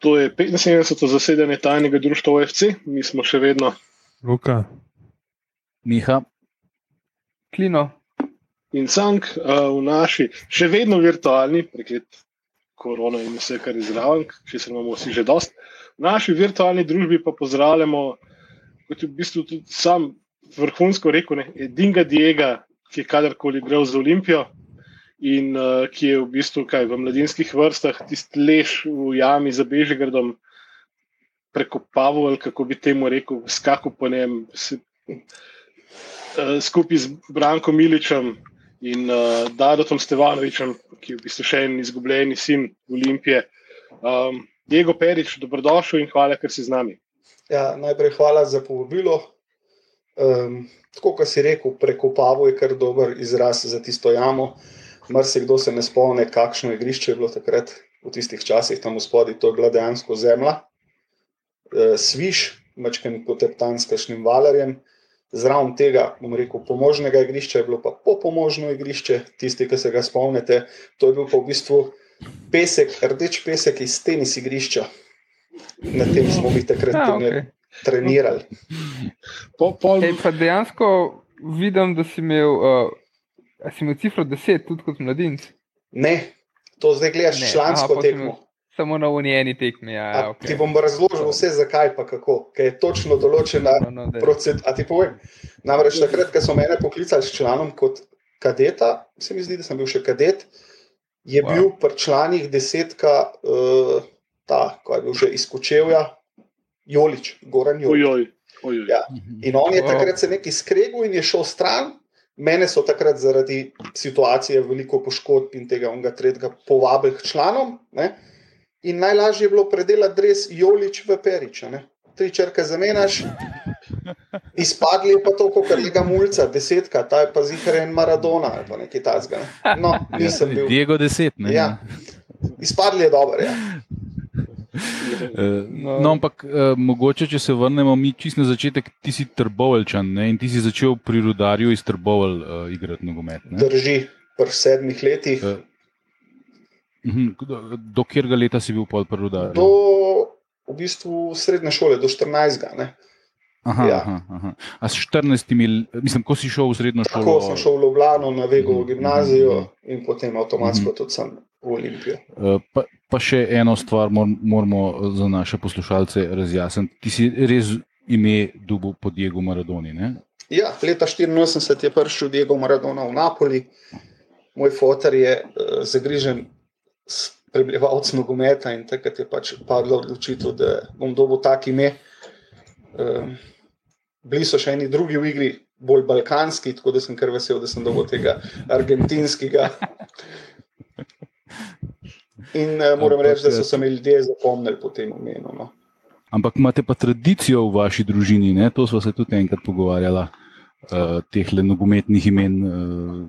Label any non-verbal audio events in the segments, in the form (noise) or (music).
To je 75. zasedanje tajnega društva OFC, mi smo še vedno. Luka. Miha. Klino. In Sank v naši, še vedno virtualni, preklet korona in vse, kar je zraven, če se imamo vsi že dost. V naši virtualni družbi pa pozdravljamo, kot je v bistvu tudi sam vrhunsko rekel, ne, Dinga Diega, ki je kadarkoli igral za Olimpijo in uh, ki je v bistvu kaj, v mladinskih vrstah tisti lež v jami za Bežigradom prekopaval, kako bi temu rekel, skakal po njem, se, uh, skupaj z Brankom Miličem in uh, Dadotom Stevanovičem, ki je v bistvu še en izgubljeni sin Olimpije. Um, Diego Perič, dobrodošel in hvala, ker si z nami. Ja, najprej hvala za povabilo. Um, tako, kot si rekel, prekopavo je kar dober izraz za tisto jamo. Mrzikdo se ne spomne, kakšno igrišče je bilo takrat v tistih časih tam v spodnji, to je bila dejansko zemlja. E, sviš, večkrat poteptan s kakšnim valerjem. Zraven tega, bom rekel, pomožnega igrišča je bilo pa popomožno igrišče, tisti, ki se ga spomnite. To je bil pa v bistvu pesek, rdeč pesek iz tenis igrišča. Na tem smo mi takrat A, okay. trenirali. Po, pol... Ej, dejansko vidim, da si imel. Uh... A si imel cifro 10, tudi kot mladinec? Ne, to zdaj gledaš ne. člansko Aha, tekmo. Samo na unijeni tekmi. Ja, ja, okay. Ti bom razložil vse, zakaj pa kako, ker je točno določena no, no, procedura. A ti povem. Namreč takrat, ko so mene poklicali s članom kot kadeta, se mi zdi, da sem bil še kadet, je wow. bil pri članih desetka, uh, ta, ko je bil že izkočevja, Jolič, Goran Jolič. Ojoj, ojoj. Ja. In on je takrat se nekaj skregal in je šel stran. Mene so takrat zaradi situacije veliko poškodb in tega onega tretjega povabili k članom. Ne? In najlažje je bilo predelati res Jolič v Perič. Ne? Tri črke zamenjaš, izpadli je pa to, kot je ga mulca, desetka, ta je pa ziharen Maradona ali pa nekaj tasga. Ne? No, nisem bil. Diego deset, ne? Ja. Izpadli je dobro, ja. (laughs) Eh, no, no, ampak uh, mogoče, če se vrnemo mi čist na začetek, ti si trbovalčan ne? in ti si začel pri rodarju iz trboval uh, igrati nogomet. Ne? Drži, pri sedmih letih. Uh, do katerega leta si bil pod rodarjem? Do v bistvu srednje šole, do 14. Ne? Aha, ja. aha, aha. A s 14, mislim, ko si šel v srednjo šolo? Tako sem šel v Ljubljano, na Vegovo gimnazijo uh -huh. in potem avtomatsko uh -huh. tudi sem v Olimpijo. Uh, pa, pa še eno stvar mor, moramo za naše poslušalce razjasniti. Ti si res ime dubu pod Diego Maradoni. Ne? Ja, leta 84 je prišel Diego Maradona v Napoli. Moj fotor je uh, zagrižen s prebivalcem nogometa in takrat je pač padla odločitev, da bom dobil tak ime. Uh, bili so še eni drugi v igri, bolj balkanski, tako da sem kar vesel, da sem dobil tega argentinskega. (laughs) In uh, moram reči, da so se mi ljudje zapomnili po tem imenu. No. Ampak imate pa tradicijo v vaši družini, ne? to smo se tudi enkrat pogovarjali, uh, teh le nogometnih imen. Uh,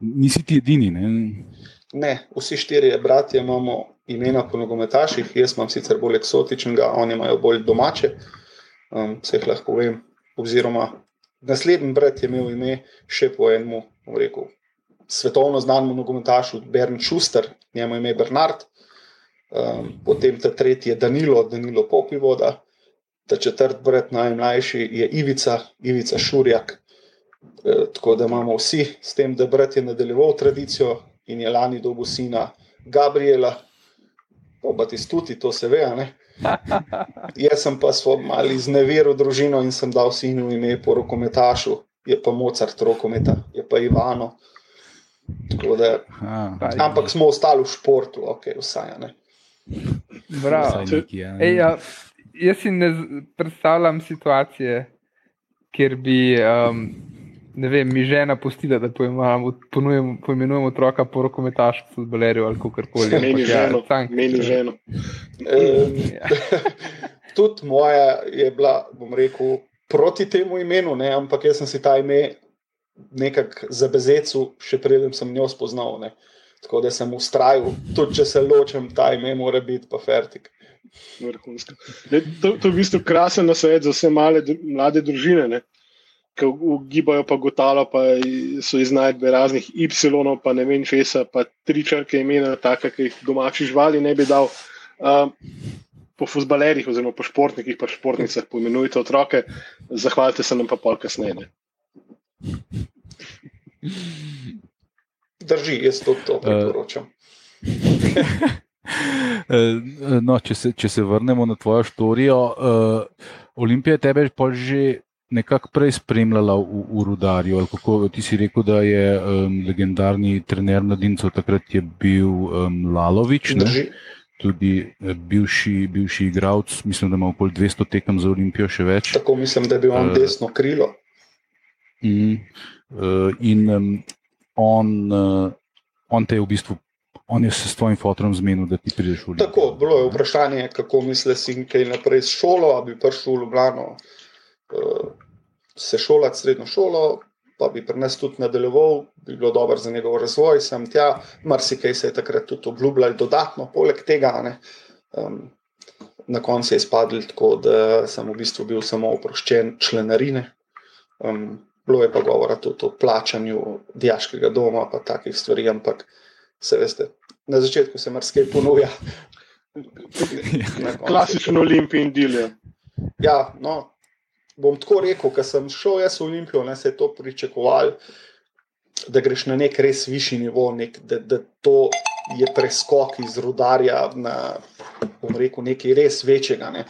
nisi ti edini. Ne? ne, vsi štirje bratje imamo imena po nogometaših, jaz imam sicer bolj eksotičnega, oni imajo bolj domače. Um, vse jih lahko vem. Oziroma, naslednji brat je imel ime še po enem, rekel, svetovno znanemu nogometašu Bern Schuster, njemu ime Bernard, um, potem ta tretji je Danilo, Danilo Popivoda, ta četrt brat najmlajši je Ivica, Ivica Šurjak. E, tako da imamo vsi s tem, da brat je nadaljeval tradicijo in je lani dobil sina Gabriela, tudi stuti, to se ve. Ne? (laughs) Jaz sem pa svoj mali zneveril družino in sem dal sinu ime po rokometašu, je pa Mozart rokometa, je pa Ivano. Da, Aha, ampak smo ostali v športu, ok, vsaj ne. Ja. Ej, ja, jaz si ne predstavljam situacije, kjer bi um, vem, mi žena pustila, da poimenujemo otroka po rokometašu, futbolerju ali kako koli. Meni ja, ženo. Meni ženo. Ja. (laughs) Tudi moja je bila, bom rekel, proti temu imenu, ne, ampak jaz sem si ta ime nekako za bezecu, še preden sem njo spoznal. Ne. Tako da sem ustrajal, tudi če se ločem, ta ime mora biti pa fertik. Vrhunsko. To, to je v bistvu krasen nasvet za vse male, mlade družine, ki ugibajo pa gotalo, pa so iznajdbe raznih Y, pa ne vem česa, pa tri črke imena, take, ki jih domači živali ne bi dal. Uh, po futbalerjih, oziroma po športnikih, pa športnicah, poimenujte otroke, zahvalite se nam pa pol kasneje. Drži, jaz to, to priporočam. (laughs) no, če, se, če se vrnemo na tvojo štorijo, uh, Olimpija je tebe že nekako prej spremljala v, v Rudarju. Kako, ti si rekel, da je um, legendarni trener mladincev takrat je bil um, Lalovič. Tudi eh, bivši, bivši igralec, mislim, da ima okoli 200 tekem za Olimpijo, še več. Tako mislim, da je bil on uh, desno krilo. In, uh, in um, on, uh, on te je v bistvu on je se s tvojim fotom zmenil, da ti prideš v Ljubljano. Tako, bilo je vprašanje, kako misliš, in kaj naprej s šolo, da bi prišel v Ljubljano, uh, se šolati srednjo šolo, pa bi pri nas tudi nadaljeval, bi bilo dobro za njegov razvoj. Sem tja, marsikaj se je takrat tudi obljubljal, dodatno, poleg tega. Um, na koncu je izpadlo tako, da sem v bistvu bil samo oproščen članarine. Um, bilo je pa govora tudi o plačanju diaškega doma, pa takih stvari, ampak se veste, na začetku se marsikaj ponuja. (laughs) Klasičen olimpijski del. Ja, no, bom tako rekel, ker sem šel jaz v Olimpijo, ne se je to pričakoval, da greš na nek res višji nivo, nek, da, da to je preskok iz rudarja na rekel, nekaj res večjega. Ne.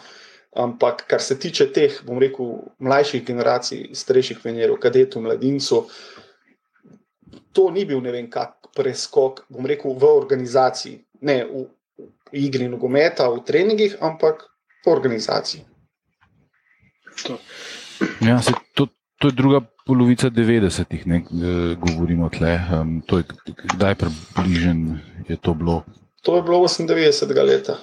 Ampak, kar se tiče teh, bom rekel, mlajših generacij, starejših venerov, kadetov, mladincev, to ni bil ne vem kak preskok, bom rekel, v organizaciji, ne v, v igri nogometa, v treningih, ampak v organizaciji. Ja, se, to, to je druga polovica 90-ih, ne govorimo tle. Um, to je kdaj približen je to bilo? To je bilo 98 leta.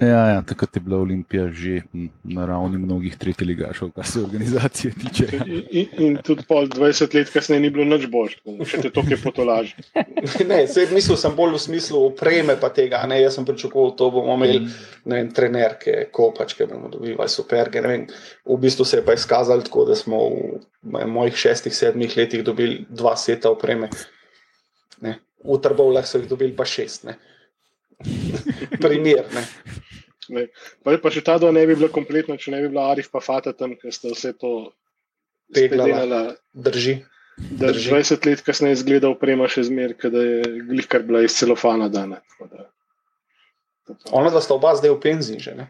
Ja, ja, takrat je bila Olimpija že na ravni mnogih tretjih ligašov, kar se organizacije tiče. Ja. In, in tudi pol 20 let kasneje ni bilo nič boljš, še te toke potolaži. (laughs) ne, sed, mislil sem bolj v smislu opreme pa tega. Ne, jaz sem pričakoval, da bomo imeli vem, trenerke, kopačke, bomo dobivali superge. V bistvu se je pa izkazalo tako, da smo v mojih šestih, sedmih letih dobili dva seta opreme. Ne. V Trbovlah so jih dobili pa šest. Ne. (laughs) Primer. Ne. Ne. Pa, pa še ta dva ne bi bila kompletna, če ne bi bila Arif pa Fata tam, ker ste vse to peglali. Drži. Da je 20 let kasneje izgledal oprema še zmer, da je glihkar bila iz celofana dana. Ona, da sta oba zdaj v penziji že. Ne?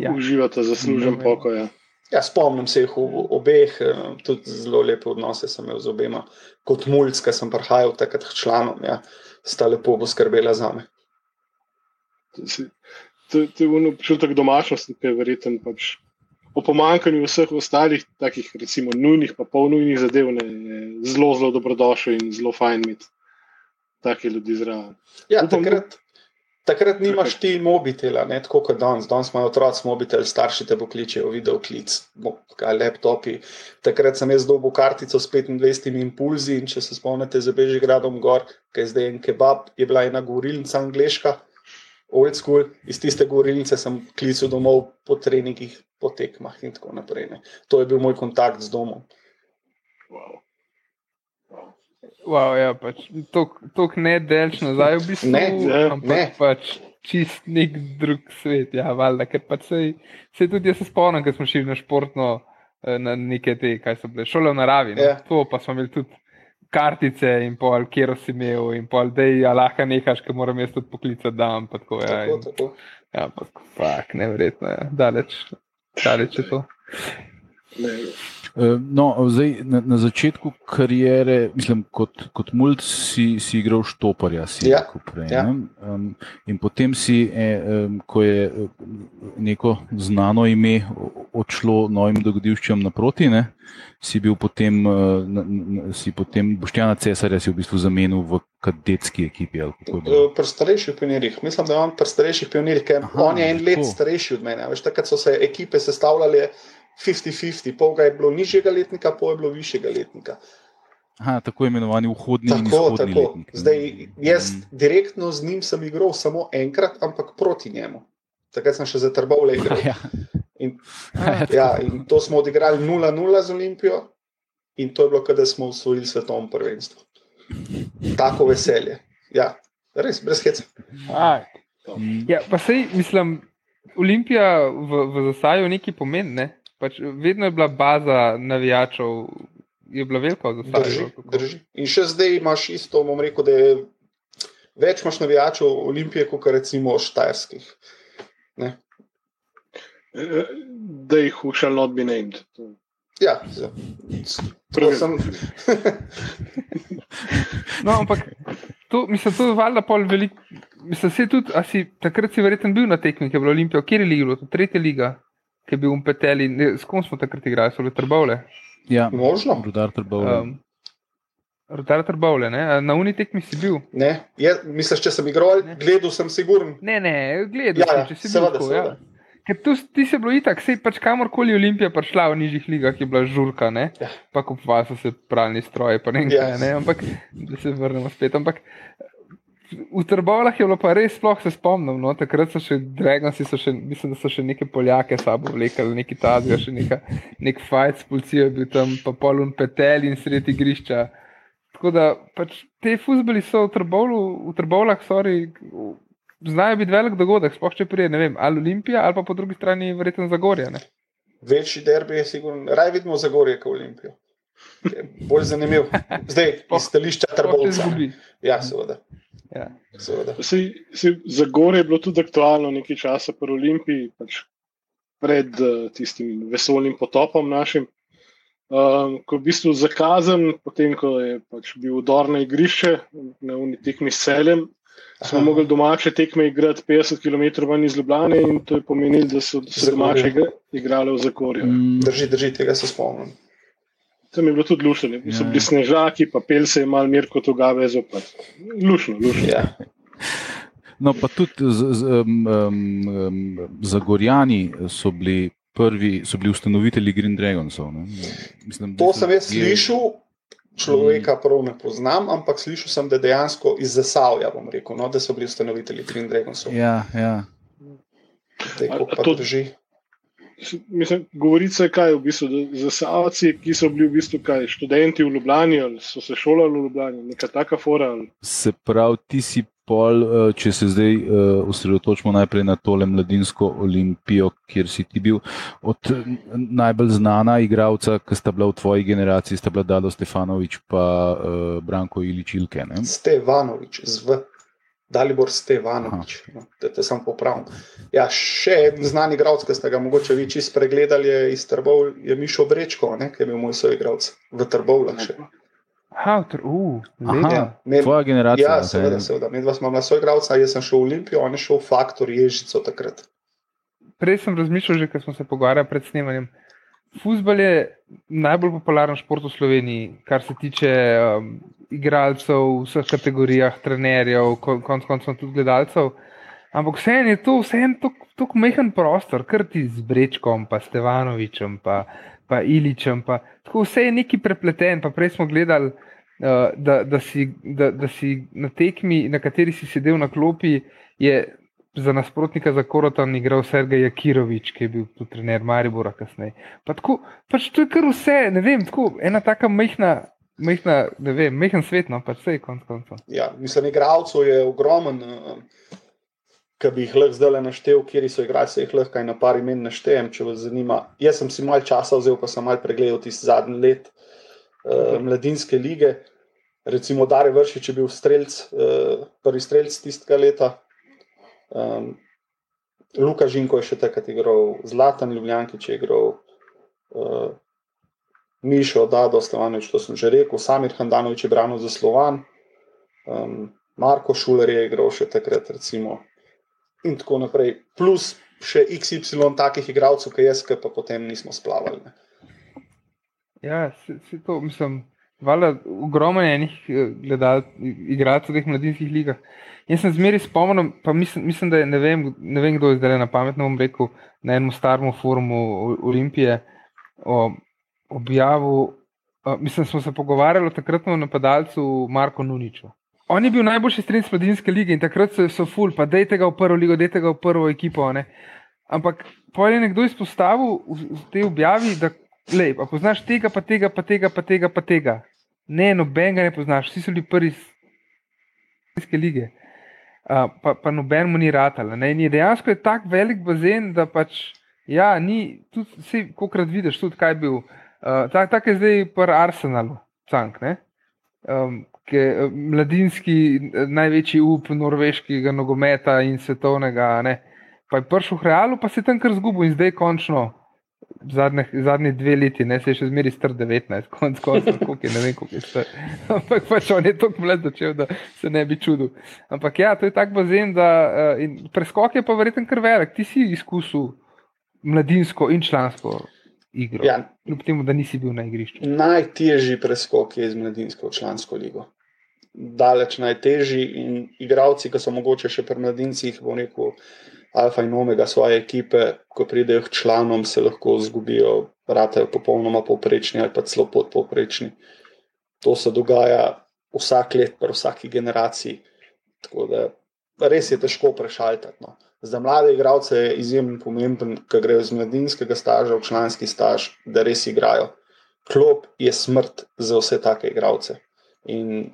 Ja. Uživata zaslužen pokoj. Ja. Ja, spomnim se jih obeh, eh, tudi zelo lepe odnose sem imel z obema. Kot mulj, ki sem prihajal takrat članom, ja, sta lepo poskrbela za me to je občutek domačnosti, ki je verjeten. Pač, o pomankanju vseh ostalih, takih recimo nujnih, pa polnujnih zadev, ne, je zelo, zelo dobrodošel in zelo fajn imeti take ljudi zraven. Ja, Upam, takrat, takrat nimaš ti mobitela, ne, tako kot danes. Danes imajo otroci mobitel, starši te pokličejo, video klic, laptopi. Takrat sem jaz dobil kartico s 25 impulzi in če se spomnite za Bežigradom gor, ki je zdaj en kebab, je bila ena gorilnica angliška old school, iz tiste govornice sem klical domov po treningih, po tekmah in tako naprej. Ne. To je bil moj kontakt z domom. Wow. Wow, ja, pač, to ne delč nazaj, v bistvu. Ne, ne. Pač, čist nek drug svet, ja, valjda, ker pač se, se tudi jaz spomnim, ker smo šli na športno, eh, na neke te, kaj so bile, šole v naravi. No, ja. To pa smo imeli tudi kartice in pol, kjer si imel, in pol, da je lahko nekaj, kar moram jaz tudi poklicati, da vam tako. Ja, tako, tako. Ja, ampak nevrjetno je, daleč, daleč je to. Ne. Eh, no, zdaj, na, na začetku kariere, mislim, kot, kot mulj si, si igral štoparja. Si ja, prej, ja. um, in potem si, um, ko je eh, neko znano ime odšlo novim dogodivščem naproti, ne, si bil potem, uh, si potem Boštjana Cesarja v bistvu zamenil v kadetski ekipi. Pri starejših pionirjih, mislim, da je on pri starejših pionirjih, ker Aha, on je en let starejši od mene. Veš, takrat so se ekipe sestavljale. 50-50, pol ga je bilo nižjega letnika, pol je bilo višjega letnika. Aha, tako imenovani vhodni tako, in izhodni tako. letnik. Zdaj, jaz mm. direktno z njim sem igral samo enkrat, ampak proti njemu. Takrat sem še zatrbal le igro. Ja. In, (laughs) ja, in to smo odigrali 0-0 z Olimpijo, in to je bilo, da smo usvojili svetovno prvenstvo. Tako veselje. Ja, res, brez heca. Mm. Ja, pa sej, mislim, Olimpija v, v zasaju nekaj pomeni. Ne? Pač vedno je bila baza navijačev, je bila velika v. Drži, drži. In še zdaj imaš isto, bom rekel, da je več imaš navijačev Olimpije, kot recimo štajerskih. Ne? Da jih shall not be named. Ja, prav sem. no, ampak to, mislim, to je valjda pol veliko. Mislim, se tudi, a si takrat si verjeten bil na tekmi, ki je bila Olimpija, kjer je liga, to tretja liga, ki je bil umpeteli, s kom smo takrat igrali, so bile trbovle. Ja, možno. Rudar trbovle. Um, Rudar trbovle, ne? Na uni tekmi si bil. Ne, je, misliš, če sem igral, gledal sem siguren. Ne, ne, gledal ja, ja, če si bil. Seveda, tako, seveda. Ja. Ker tu ti se bilo itak, sej pač kamorkoli Olimpija prišla v nižjih ligah, je bila žurka, ne? Ja. Pa kupovali so se pralni stroji, pa ne vem kaj, ne? Ampak, da se vrnemo spet. Ampak v Trbovlah je bilo pa res, sploh se spomnim, no? Takrat so še Dragonsi, so še, mislim, da so še neke Poljake sabo vlekali, neki Tazija, še neka, nek fajt s policijo je bil tam, pa polun petel in sredi igrišča. Tako da, pač te fuzboli so v Trbovlah, sorry, znajo biti velik dogodek, sploh če prije, ne vem, ali Olimpija, ali pa po drugi strani verjetno Zagorje. Ne? Večji derbi je sigurno, raj vidimo Zagorje kot Olimpijo. Bolj zanimiv. (laughs) Zdaj, po stališča trgovca. Ja, seveda. Ja. Zagorje je bilo tudi aktualno nekaj časa po Olimpiji, pač pred uh, tistim vesoljnim potopom našim. Um, ko je v bistvu zakazan, potem ko je pač bil udor na igrišče, na unitekmi s celem, smo Aha. mogli domače tekme igrati 50 km ven iz Ljubljana in to je pomenilo, da so se domače igrali v Zakorju. Mm. Drži, drži, tega se spomnim. Tam je bilo tudi lušno, ja. so bili snežaki, pa pel se je mal mir kot ugave zopet. Lušno, lušno. Ja. No, pa tudi z, z, um, um, Zagorjani so bili prvi, so bili ustanovitelji Green Dragonsov. Mislim, to sem jaz je... slišal, človeka prav ne poznam, ampak slišal sem, da dejansko iz Zasavja, bom rekel, no, da so bili ustanovitelji Green Dragonsov. Ja, ja. To drži. Mislim, govorice kaj v bistvu, zasavci, ki so bili v bistvu kaj, študenti v Ljubljani ali so se šolali v Ljubljani, neka taka fora. Ali... Se pravi, ti si pol, eh, če se zdaj eh, osredotočimo najprej na tole mladinsko olimpijo, kjer si ti bil od eh, najbolj znana igralca, ki sta bila v tvoji generaciji, sta bila Dado Stefanovič pa Branko Iličilke. Stefanovič, zv. Dalibor Stevanovič, no, da te sem popravil. Ja, še en znan igralec, ki ste ga mogoče vi čisto pregledali, je iz Trbov, je Mišo Brečko, ne, ki je bil moj soigralec v Trbovlah. Tvoja generacija. Ja, seveda, seveda. Med vas imamo soigralca, jaz sem šel v Olimpijo, on je šel v Faktor Ježico takrat. Prej sem razmišljal, že ko smo se pogovarjali pred snemanjem. Fusbal je najbolj popularen šport v Sloveniji, kar se tiče um, igralcev v vseh kategorijah, trenerjev, konec koncev tudi gledalcev. Ampak vseeno je to vseeno tako mehen prostor, kar ti z Brečkom, pa Stevanovičem, pa, pa Iličem. Pa, tako vse je neki prepleten. Pa prej smo gledali, uh, da, da, si, da, da si na tekmi, na kateri si sedel na klopi, je za nasprotnika za Korotan igral Sergej Jakirovič, ki je bil tudi trener Maribora kasneje. Pa tako, pač to je kar vse, ne vem, tako ena taka mehna. Mehna, ne vem, mehen svet, no, pač vse je konc koncev. Ja, mislim, igralcev je ogromen, uh, ki bi jih lahko zdaj naštel, kjer so igralci, jih lahko na par imen naštejem, če vas zanima. Jaz sem si mal časa vzel, pa sem mal pregledal tisti zadnji let uh, mladinske lige. Recimo, Dare Vršič je bil strelc, uh, prvi strelc tistega leta, Um, Luka Žinko je še takrat igral, Zlatan Ljubljanki je igral, uh, Mišo, Dado, Stevanovič, to sem že rekel, Samir Handanovič je branil za Slovan, um, Marko Šuler je igral še takrat, recimo, in tako naprej. Plus še XY takih igralcev, ki jaz, ki pa potem nismo splavali. Ne. Ja, se, se to mislim. Vala, ogromno je enih eh, igralcev v teh mladinskih ligah. Jaz sem zmeri spomnil, pa mislim, mislim da je, ne, vem, ne vem, kdo je zdaj na pametno rekel, na enem starem forumu Olimpije o objavu. Mislim, smo se pogovarjali o takratnem napadalcu Marko Nuniču. On je bil najboljši strelec mladinske lige in takrat so, so ful, pa dejte ga v prvo ligo, dejte ga v prvo ekipo. Ne? Ampak pa je nekdo izpostavil v, tej objavi, da lej, poznaš tega, pa tega, pa tega, pa tega, pa tega. Ne, noben ga ne poznaš, vsi so bili prvi iz Slovenske lige. uh, pa, pa noben mu ni ratal. In je dejansko je tako velik bazen, da pač, ja, ni, tudi, vsi, kokrat vidiš, tudi kaj je bil. Uh, Tako tak je zdaj pri Arsenalu, cank, um, ki je mladinski, največji up norveškega nogometa in svetovnega. Ne? Pa je prišel v Realu, pa se je tam kar zgubil in zdaj končno zadnje, zadnje dve leti, ne se je še zmeri star 19, konc koncev, koliko je, ne vem, koliko je star. (laughs) Ampak pač on je tako mlad začel, da se ne bi čudil. Ampak ja, to je tak bazen, da uh, preskok je pa verjetno kar velik. Ti si izkusil mladinsko in člansko igro. Ja. Kljub temu, da nisi bil na igrišču. Najtežji preskok je iz mladinsko v člansko ligo. Daleč najtežji in igravci, ki so mogoče še pri mladincih, bo rekel alfa in omega svoje ekipe, ko pridejo k članom, se lahko zgubijo, vratajo popolnoma povprečni ali pa celo podpovprečni. To se dogaja vsak let, pri vsaki generaciji. Tako da res je težko prešaltati. No. Za mlade igralce je izjemno pomemben, da grejo iz mladinskega staža v članski staž, da res igrajo. Klop je smrt za vse take igralce. In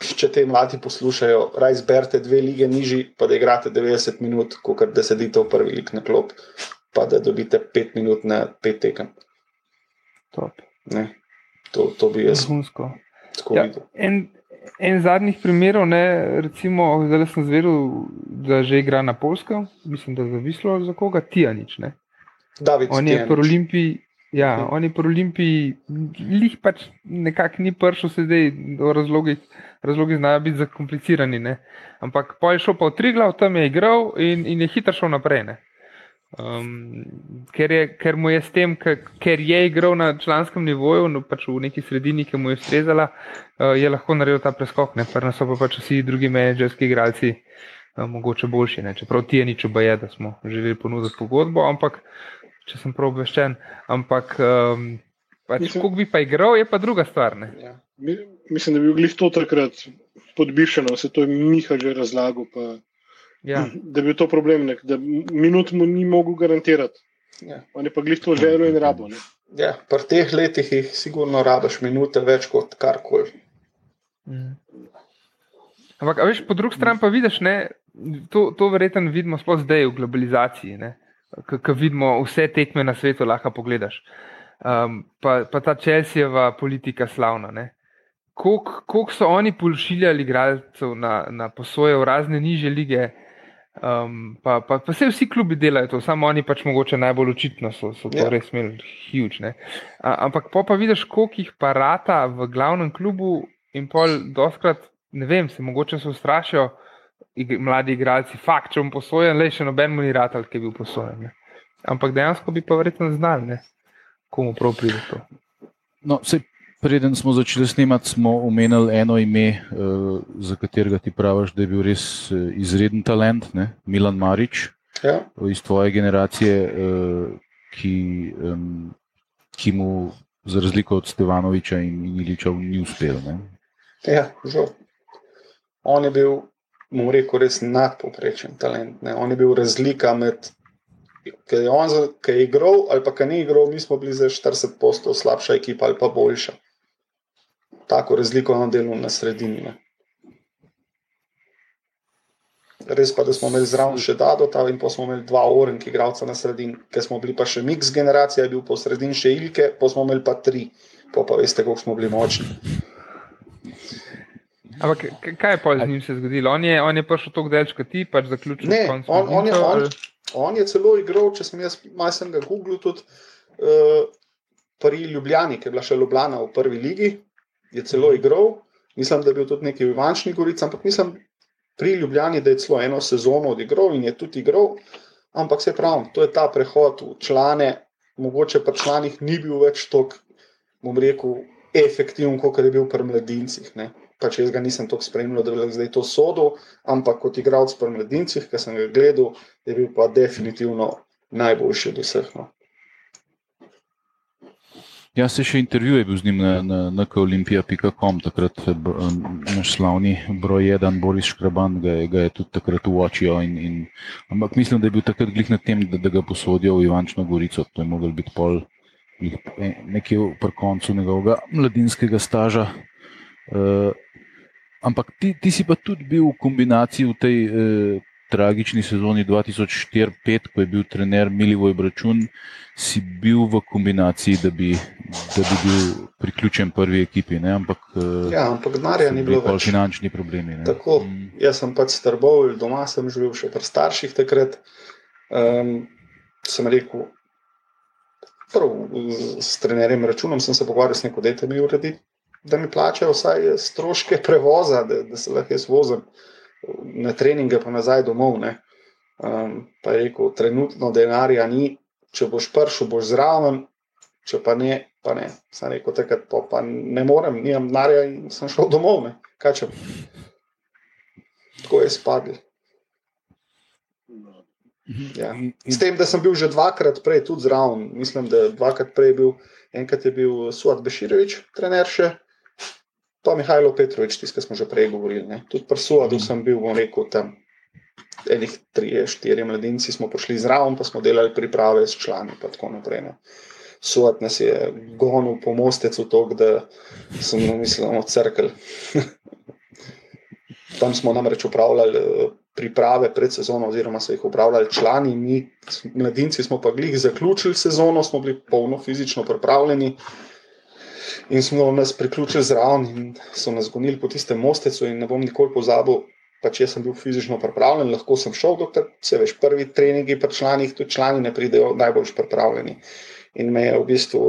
če te mladi poslušajo, raj zberite dve lige nižji, pa da igrate 90 minut, kot da sedite v prvi lig na klop, pa da dobite 5 minut na 5 tekem. To, to bi jaz zgunsko. Ja, en, en zadnjih primerov, ne, recimo, zdaj sem zvedel, da že igra na Polskem, mislim, da je zavislo za koga, Tijanič. On je pri Olimpiji Ja, mhm. oni pri Olimpiji, jih pač nekako ni prišel, sedaj razlogi, razlogi znajo biti zakomplicirani. Ne? Ampak pa je šel pa v tri glav, tam je igral in, in je hitro šel naprej. Um, ker, je, ker mu je s tem, ker je igral na članskem nivoju, no pač v neki sredini, ki mu je ustrezala, uh, je lahko naredil ta preskok. Prvo so pa pač vsi drugi menedžerski igralci uh, mogoče boljši. Ne? Čeprav ti je nič obaje, da smo želeli ponuditi pogodbo, ampak če sem prav obveščen. Ampak, um, pač, kako bi pa igral, je pa druga stvar. Ja. Mislim, da bi bil to takrat podbišeno, se to je Miha že razlagal. Pa, ja. (clears throat) Da bi bil to problem, nek, da minut mu ni mogel garantirati. Ja. On je pa glih to želel in rabo. Ne? Ja, pri teh letih jih sigurno rabiš minute več kot karkoli. Mm. Ampak, veš, po drugi strani pa vidiš, ne, to, to verjetno vidimo sploh zdaj v globalizaciji. Ne ki vidimo vse tekme na svetu, lahko pogledaš. Um, pa, pa ta Čelsijeva politika slavna. Kako so oni pošiljali igralcev na, na posoje v razne niže lige, um, pa, pa, pa se vsi klubi delajo to, samo oni pač mogoče najbolj očitno so, so to ja. res imeli huge. Ampak pa, pa vidiš, koliko jih parata v glavnem klubu in pol doskrat, ne vem, se mogoče so strašijo ig mladi igralci, fakt, če bom posojen, le še noben mu ni ratal, ki je bil posojen. Ne. Ampak dejansko bi pa verjetno znali, ne. komu prav pride to. No, sej, preden smo začeli snemati, smo omenili eno ime, uh, za katerega ti praviš, da je bil res uh, izreden talent, ne. Milan Marič, ja. iz tvoje generacije, uh, ki, um, ki mu, za razliko od Stevanoviča in, in Iliča, ni uspel. Ne. Ja, žal. On je bil mu rekel, res nadpoprečen talent. Ne. On je bil razlika med, ki je, on, ki je igral ali pa ki ni igral, mi smo bili za 40 postov slabša ekipa ali pa boljša. Tako razliko na delu na sredini. Ne. Res pa, da smo imeli zraven še Dado, in pa smo imeli dva orenka, igralca na sredini, ker smo bili pa še mix generacija, je bil po sredini še Ilke, pa smo imeli pa tri, pa, pa veste, kako smo bili močni. Ampak kaj je pa z njim se zgodilo? On je, on je prišel tako daleč, kot ti, pač zaključil ne, on, on, je, on, on je celo igral, če sem jaz majhen ga Google, tudi uh, pri Ljubljani, ki je bila še Ljubljana v prvi ligi, je celo igral. Mislim, da je bil tudi neki v Ivančni Gorici, ampak mislim pri Ljubljani, da je celo eno sezono odigral in je tudi igral. Ampak se pravi, to je ta prehod v člane, mogoče pa članih ni bil več tako, bom rekel, efektiven, kot je bil pri mladincih. Ne pač jaz ga nisem tako spremljal, da bi zdaj to sodel, ampak kot igralec pri mladincih, ki sem ga gledal, je bil pa definitivno najboljši od vseh. No. Jaz se še intervjuje bil z njim na, na, na olimpija.com, takrat eh, naš slavni broj jedan, Boris Škraban, ga je, ga je tudi takrat uočil. Ampak mislim, da je bil takrat glih na tem, da, da ga posodijo v Ivančno Gorico. To je mogel biti pol nekje pri koncu njegovega mladinskega staža. Uh, ampak ti, ti si pa tudi bil v kombinaciji v tej eh, tragični sezoni 2004-2005, ko je bil trener Milivoj Bračun, si bil v kombinaciji, da bi, da bi bil priključen prvi ekipi. Ne? Ampak, eh, ja, ampak denarja ni bilo. Več finančni problemi. Tako, mm. Jaz sem pač strboval, doma sem živel še pri starših takrat. Um, sem rekel, prv, s trenerjem računom sem se pogovarjal s neko, da mi uredi. Da mi plačajo vsaj stroške prevoza, da, da se lahko jaz vozim na treninge, pa nazaj domov. Um, pa je rekel, trenutno denarja ni, če boš prišel, boš zraven, če pa ne, pa ne. Sam rekel, takrat pa, pa ne morem, nimam denarja in sem šel domov. Tako je spadlo. Ja. S tem, da sem bil že dvakrat prej tudi zraven, mislim, da dvakrat prej je bil, enkrat je bil Suat Beširovič, trener še, pa Mihajlo Petrovič, tisti, ki smo že prej govorili. Ne. Tudi pri Suadu sem bil, bom rekel, tam enih tri, štiri mladinci smo prišli zraven, pa smo delali priprave s člani in tako naprej. Ne. Suat nas je gonil po mostecu tok, da sem mislil, da bomo crkli. (laughs) Tam smo namreč upravljali priprave pred sezono, oziroma so jih upravljali člani, mi, mladinci, smo pa glih zaključili sezono, smo bili polno fizično pripravljeni in smo nas priključili zraven in so nas gonili po tistem mostecu. Ne bom nikoli pozabil, pa če sem bil fizično pripravljen, lahko sem šel, dokler se veš, prvi treningi pri članih, tudi člani ne pridejo najbolj pripravljeni. In me je v bistvu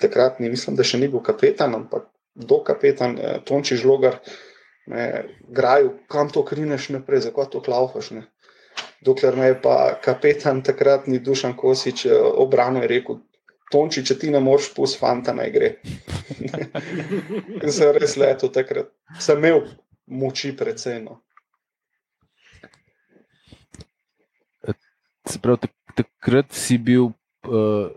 takrat, ni, mislim, da še ni bil kapetan, ampak do kapetan eh, Tonči Žlogar me graju, kam to krineš naprej, zakaj to klaufaš. Ne? Dokler me je pa kapetan takratni Dušan Kosič eh, obranil in rekel, Tonči, če ti ne moreš, pust fanta naj gre. (laughs) Sem res leto takrat, sem imel moči predvsem. No. Takrat si bil uh,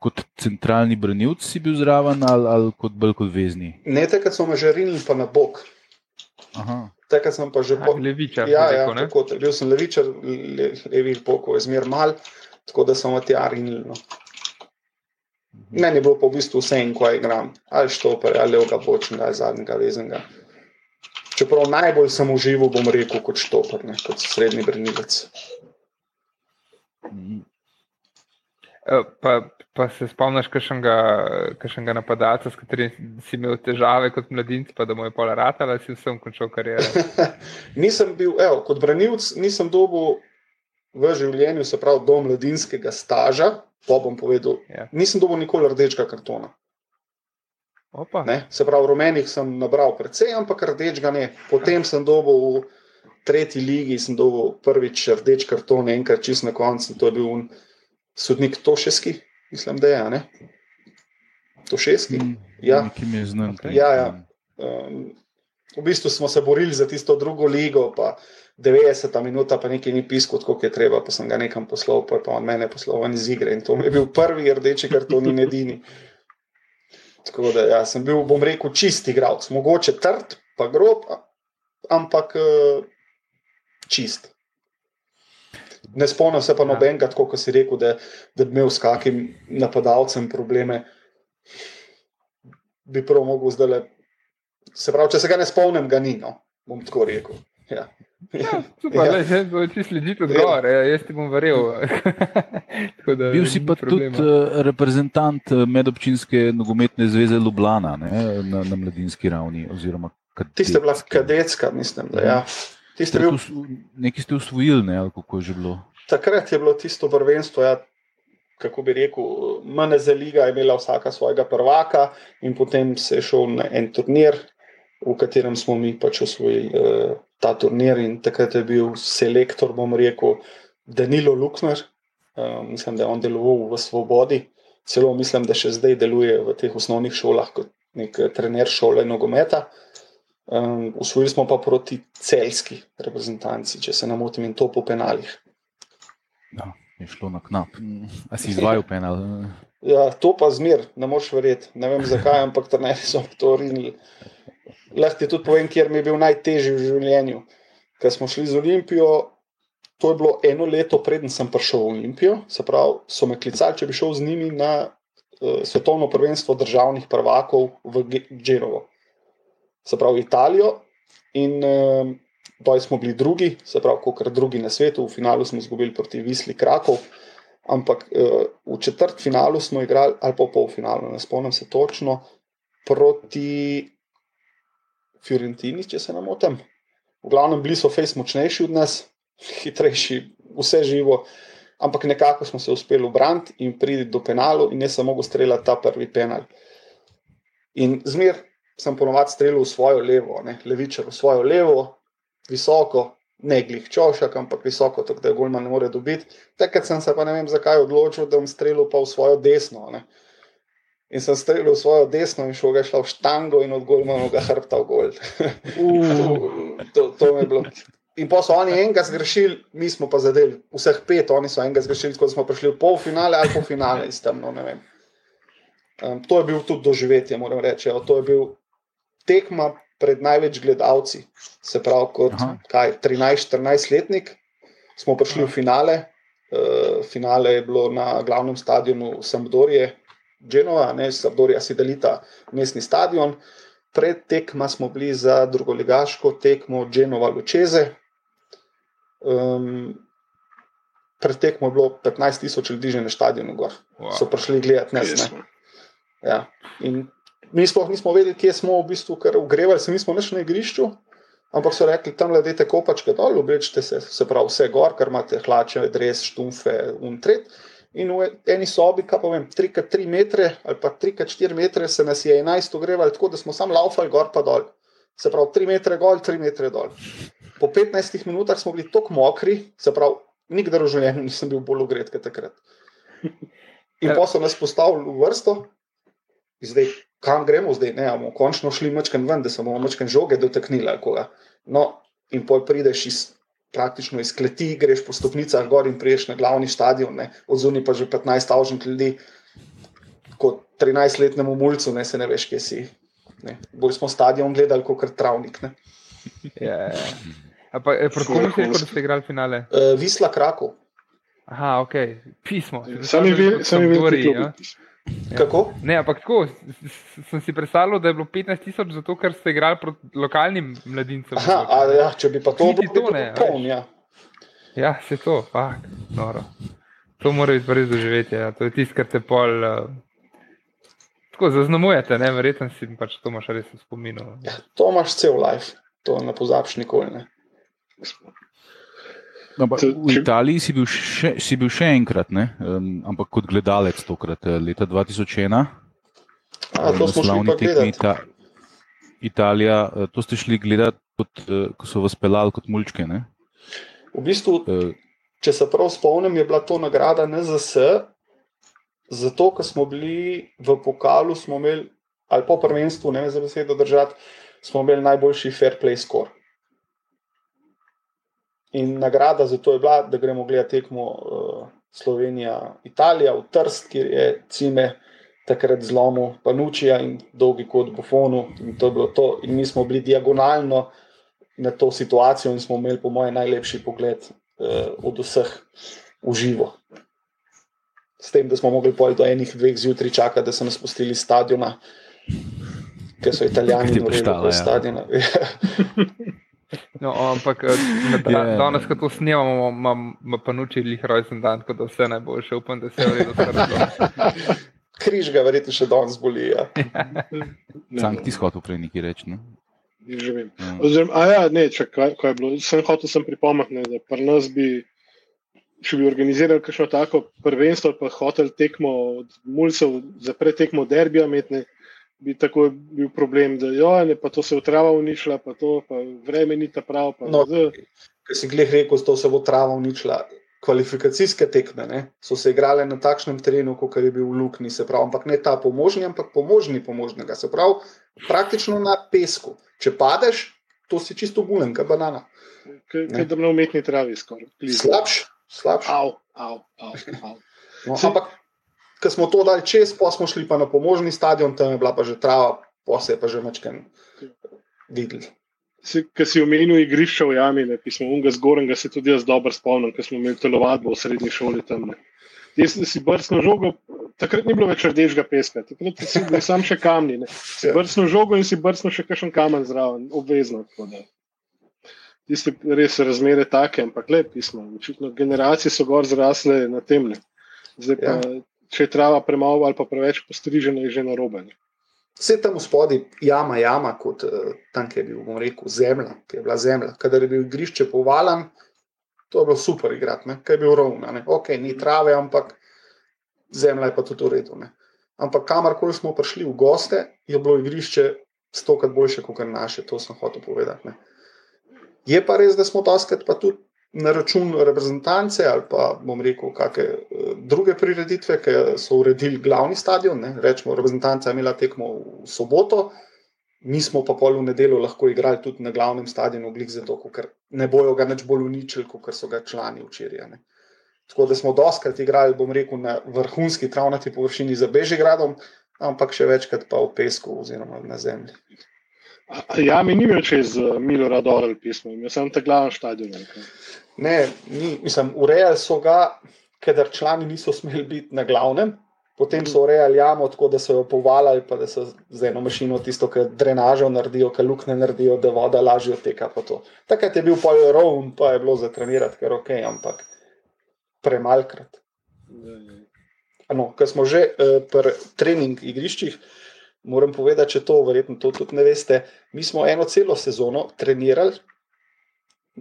kot centralni branilc, si bil zraven ali, ali kot bolj kot vezni? Ne, takrat so me že rinili pa na bok. Takrat sem pa že po... levičar. Ja, ja, tako, bil sem levičar, le, levi pokoj, zmer mal, tako da sem otjar in no. Meni je bilo pa v bistvu vse en, ko igram, ali štoper, ali levega počnega, ali zadnjega vezenega. Čeprav najbolj sem užival, bom rekel, kot štoper, ne, kot srednji brnilec. Mhm. Eh, pa Pa se spomniš, kakšnega napadalca, s katerim si imel težave kot mladinec, pa da mu je pol rata, ali si vsem končal kariero? (laughs) nisem bil, evo, kot branilc, nisem dobil v življenju, se pravi, do mladinskega staža. Pa bom povedal, ja. nisem dobil nikoli rdečega kartona. Se pravi, rumenih sem nabral precej, ampak rdečega ne. Potem sem dobil v tretji ligi, sem dobil prvič rdeč karton, enkrat čist na koncu, to je bil sodnik Tošeski mislim, da je. Ne? To šestki. Mm, ja, ki mi je znan. Ja, ja. Um, v bistvu smo se borili za tisto drugo ligo, pa 90 minut, pa nekaj ni pisko, kot je treba, pa sem ga nekam poslal, pa je on mene poslal iz igre. In to mi je bil prvi rdeči karton in edini. Tako da ja, sem bil, bom rekel, čist igralec, mogoče trd, pa grob, ampak uh, čist. Ne spomnim se pa ja. nobenega, tako kot si rekel, da, da bi imel s kakim napadalcem probleme. Bi prav mogel zdaj le. Se pravi, če se ga ne spomnim, ga ni, no, bom tako rekel. Ja. Ja, super, ja. Le, če slediš odgovor, ja. jaz ti bom verjel. (laughs) Bil si pa problema. tudi uh, reprezentant eh, medobčinske nogometne zveze Ljubljana ne, na, na mladinski ravni. Tiste bila kadetska, mislim. Da, ja. Ja. Bil... Nekaj ste usvojili, ne, ali kako je že bilo? Takrat je bilo tisto prvenstvo. Ja, kako bi rekel, MNZ Liga je imela vsaka svojega prvaka, in potem se je šel na en turnir, v katerem smo mi pač usvojili uh, ta turnir. In takrat je bil selektor, bom rekel, Danilo Lukner, uh, mislim, da je on deloval v Svobodi. Celo mislim, da še zdaj deluje v teh osnovnih šolah kot nek trener šole nogometa. Um, usvojili smo pa proti celski reprezentanci, če se ne motim, in to po penalih. Ja, je šlo na knap. A si izvajal penal? Ja, to pa zmer, ne moš verjeti. Ne vem zakaj, ampak trenerji so to rinili. Lahko ti tudi povem, kjer mi je bil najtežji v življenju. Ker smo šli z Olimpijo, to je bilo eno leto, preden sem prišel v Olimpijo. Se pravi, so me klicali, če bi šel z njimi na uh, svetovno prvenstvo državnih prvakov v Genovo se pravi Italijo, In um, doj smo bili drugi, se pravi, kot drugi na svetu, v finalu smo izgubili proti Visli Krakov. Ampak uh, v četrt finalu smo igrali, ali pa v polfinalu, ne spomnim se točno, proti Fiorentini, če se ne motim. V glavnem, bili so fejs močnejši od nas, hitrejši, vse živo, ampak nekako smo se uspeli obrambiti in priti do penalu, in jaz sem mogel streljati ta prvi penal. In zmer sem ponovadi streljal v svojo levo, ne, levičar v svojo levo, visoko, ne glih čošak, ampak visoko, tako da je Gulman ne more dobiti. Takrat sem se pa ne vem zakaj odločil, da bom streljal pa v svojo desno. Ne. In sem streljal v svojo desno in šel ga šla v štango in od Gulmana ga hrbta v gol. (laughs) to, to je bilo. In pa so oni enega zgrešili, mi smo pa zadeli vseh pet, oni so enega zgrešili, ko smo prišli v polfinale ali po finale, istem, no, ne vem. Um, to je bil tudi doživetje, moram reči. To je bil tekma pred največ gledalci, se pravi, kot 13-14 letnik, smo prišli v finale. Uh, finale je bilo na glavnem stadionu Sampdorije, Genova, ne Sampdorija, Sidalita, mestni stadion. Pred tekma smo bili za drugoligaško tekmo Genova Lučeze. Um, pred tekmo je bilo 15 tisoč ljudi že na stadionu, wow. so prišli gledati nas. Ja. In mi sploh nismo vedeli, kje smo v bistvu, ker ugrevali, se nismo več na igrišču, ampak so rekli, tam ledete kopačke dol, oblečite se, se pravi, vse gor, ker imate hlače, dres, štumfe, untret. In v eni sobi, kaj pa vem, 3x3 metre ali pa 3x4 metre se nas je 11 ogrevali, tako da smo sam laufali gor pa dol. Se pravi, 3 metre gor, 3 metre dol. Po 15 minutah smo bili tako mokri, se pravi, nikdar v življenju nisem bil bolj ogret kot takrat. In pa so nas postavili v vrsto, zdaj kam gremo zdaj, ne, bomo končno šli mačken ven, da se bomo mačken žoge dotaknili. No, in poj prideš iz, praktično iz kleti, greš po stopnicah gor in priješ na glavni stadion, odzuni pa že 15 avžnih ljudi, kot 13-letnemu mulcu, ne se ne veš, kje si. Ne. Bolj smo stadion gledali kot travnik. Proti komu ste rekli, da ste igrali finale? Uh, Visla Krakov. Aha, ok, pismo. Sami vi, sami vi. Ja. Kako? Ne, ampak tako sem si predstavljal, da je bilo 15 tisoč, zato ker ste igrali proti lokalnim mladincem. Aha, a, ja, če bi pa to bilo to, ne. Poln, ja. ja, se to, fakt, noro. To mora biti res doživeti. Ja. To je tisto, kar te pol. Uh, tako zaznamujete, ne, verjetno si pač to imaš res v spominu. Ja, to imaš cel life, to ne pozabiš nikoli. Ne. No, v Italiji si bil še, si bil še enkrat, um, ampak kot gledalec tokrat, eh, leta 2001. A, to smo šli gledati. Ita, Italija, eh, to ste šli gledati, kot, eh, ko so vas pelali kot mulčke. Ne? V bistvu, če se prav spomnim, je bila to nagrada NZS, zato ker smo bili v pokalu, imeli, ali po prvenstvu, ne vem za besedo držati, smo imeli najboljši fair play score. In nagrada za to je bila, da gremo gledati tekmo uh, Slovenija-Italija v Trst, kjer je cime takrat zlomil Panučija in dolgi kot Bufonu. In to je bilo to. In mi smo bili diagonalno na to situacijo in smo imeli, po mojem, najlepši pogled uh, od vseh v živo. S tem, da smo mogli pojdi do enih dveh zjutraj čakati, da so nas spustili iz stadiona, ker so italijani vrnili iz stadiona. (laughs) No, ampak eh, ja, danes, ko to snemamo, ima pa noči jih rojsten dan, tako da vse najboljše, upam, da se je vredno skrbno. (laughs) Križ ga verjetno še danes boli. Ja. (laughs) Sam ti shod prej neki reči. Ne? Ja. Oziroma, a ja, ne, če kaj, kaj je bilo. Sem hotel sem pripomati, da pri nas bi, če bi organizirali kakšno tako prvenstvo, pa hotel tekmo od mulcev za pretekmo derbija imeti bi tako bil problem, da jo, ne, pa to se bo trava uničila, pa to pa vreme ni ta prav. No, Ker si glih rekel, da se bo trava uničila. Kvalifikacijske tekme ne, so se igrale na takšnem terenu, kot je bil v Lukni, se pravi, ampak ne ta pomožni, ampak pomožni pomožnega, se pravi, praktično na pesku. Če padeš, to si čisto bulen, kot banana. Kaj da na umetni travi skoraj. Slabš, slabš. Av, av, av, av. No, ampak ko smo to dali čez, pa smo šli pa na pomožni stadion, tam je bila pa že trava, pa se je pa že večkrat videl. Ker si omenil igrišče v jami, ne, ki smo unga zgornjega, se tudi jaz dobro spomnim, ker smo imeli telovadbo v srednji šoli tam. Ne. Jaz si brcno žogo, takrat ni bilo več rdečega peska, takrat si bil sam še kamni. Ne. Si ja. brcno žogo in si brcno še kakšen kamen zraven, obvezno. tiste res razmere take, ampak le pismo. Očitno generacije so gor zrasle na tem. Zdaj pa, ja. Če je trava premalo ali pa preveč postrižena, je že na robe. Vse tam spodaj, jama, jama, kot uh, tam, ki je bil, bom rekel, zemlja, ki je bila zemlja. Kadar je bil igrišče povalen, to je bilo super igrati, kaj je bil rovno. Ok, ni trave, ampak zemlja je pa tudi v redu. Ne? Ampak kamorkoli smo prišli v goste, je bilo igrišče stokrat boljše kot naše, to sem hotel povedati. Ne? Je pa res, da smo doskrat pa tudi na račun reprezentance ali pa bom rekel, kakšne eh, druge prireditve, ki so uredili glavni stadion. Ne? Rečemo, reprezentanca je imela tekmo v soboto, mi smo pa pol v nedeljo lahko igrali tudi na glavnem stadionu, zato, ker ne bojo ga več bolj uničili, kot so ga člani včeraj. Tako da smo doskrat igrali, bom rekel, na vrhunski travnati površini za Bežigradom, ampak še večkrat pa v pesku oziroma na zemlji. Ja, mi ni več čez eh, Milo Radorel pismo, jaz sem ta glavni stadion. Ne, ni, mislim, urejali so ga, ker člani niso smeli biti na glavnem. Potem so urejali jamo, tako da so jo povalili, pa da so z eno mašino tisto, ki drenažo naredijo, ki lukne naredijo, da voda lažje odteka. Takrat je bil pol rovn, pa je bilo za trenirati, ker ok, ampak premalkrat. No, Ker smo že uh, pri trening igriščih, moram povedati, če to verjetno to tudi ne veste. Mi smo eno celo sezono trenirali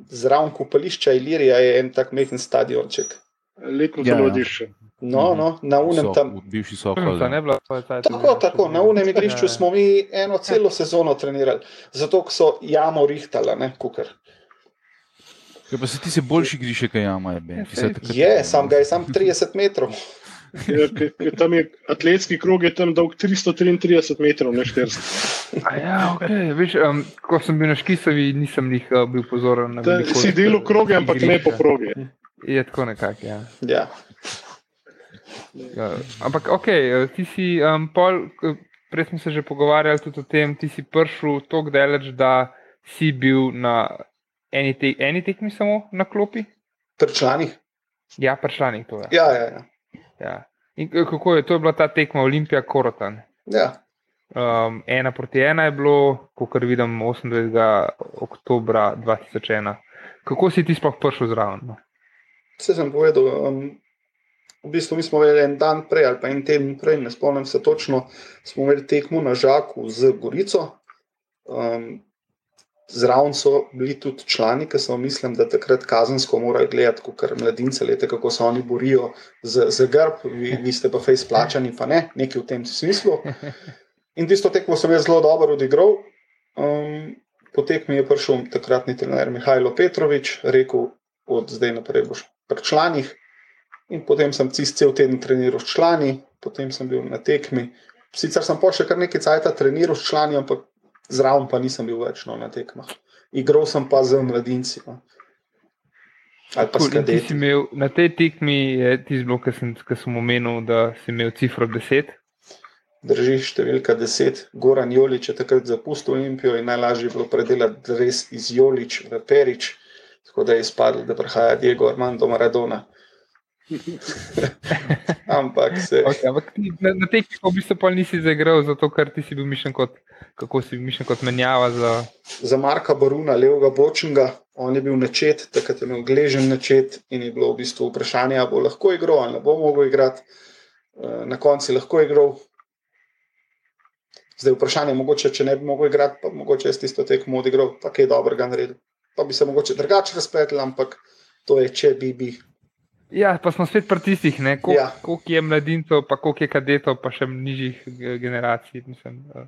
zraven kupališča Ilirija, je en tak mehen stadionček. Letno ja, zavodišče. No, no, na unem tam. Bivši so okoli. Tako, tako, na unem igrišču ja, ja. smo mi eno celo sezono trenirali, zato so jamo rihtala, ne, kukar. Ja, pa se ti se boljši griše, kaj jama je. Ja, je, sam ga je sam 30 metrov. Ja, tam je atletski krog, je tam dolg 333 metrov, ne 400. Ja, okay. Veš, um, ko sem bil na Škisovi, nisem jih uh, bil pozoren. Ta, si delal kroge, ampak ne po kroge. Je tako nekako. Ja. Ja. Ja, ampak, ok, uh, ti si um, pol, prej smo se že pogovarjali tudi o tem, ti si prišel tako daleč, da si bil na eni, te, eni tekmi samo na klopi? Pri članih. Ja, pri članih to je. Ja, ja, ja. Ja. In kako je, to je bila ta tekma Olimpija Korotan? Ja. Um, ena proti ena je bilo, kot vidim, 28. oktober 2001. Kako si ti sploh prišel zraven? No? Vse sem povedal. Um, v bistvu smo imeli en dan prej, ali pa en teden prej, ne spomnim se točno, smo imeli tekmo na Žaku z Gorico. Um, Zraven so bili tudi člani, ki so mislim, da takrat kazensko morali gledati, kot mladince, lete, kako se oni borijo za, grb, vi, vi ste pa fejs plačani, pa ne, nekaj v tem smislu. In tisto tekmo sem jaz zelo dobro odigral. Um, po tekmi je prišel takratni trener Mihajlo Petrovič, rekel, od zdaj naprej boš pri članih. In potem sem cel teden treniral s člani, potem sem bil na tekmi. Sicer sem pa še kar nekaj časa treniral s člani, ampak zraven pa nisem bil več no, na tekmah. Igral sem pa z mladinci. No. Cool, imel, na tej tekmi je tisti blok, ki sem, sem omenil, da si imel cifro 10. Drži številka 10. Goran Jolič je takrat zapustil Olimpijo in najlažje je bilo predelati res iz Jolič v Perič, tako da je izpadlo, da prihaja Diego Armando Maradona. (laughs) ampak se. Okay, ampak na, na tekmi v bistvu nisi zaigral, zato ker ti si bil mišljen kot, kako si bil mišljen kot menjava. Za, za Marka Baruna, levega bočnega, on je bil načet, takrat je imel gležen načet in je bilo v bistvu vprašanje, ali bo lahko igral ali ne bo mogel igrati. Eh, na koncu je lahko igral. Zdaj je vprašanje, mogoče, če ne bi mogel igrati, pa mogoče jaz tisto tekmo odigral, pa kaj dobrega naredil. Pa bi se mogoče drugače razpletel, ampak to je, če bi bil. Ja, pa smo spet pri tistih, koliko ja. kolik je mladincev, pa koliko je kadetov, pa še nižjih generacij, mislim, eh,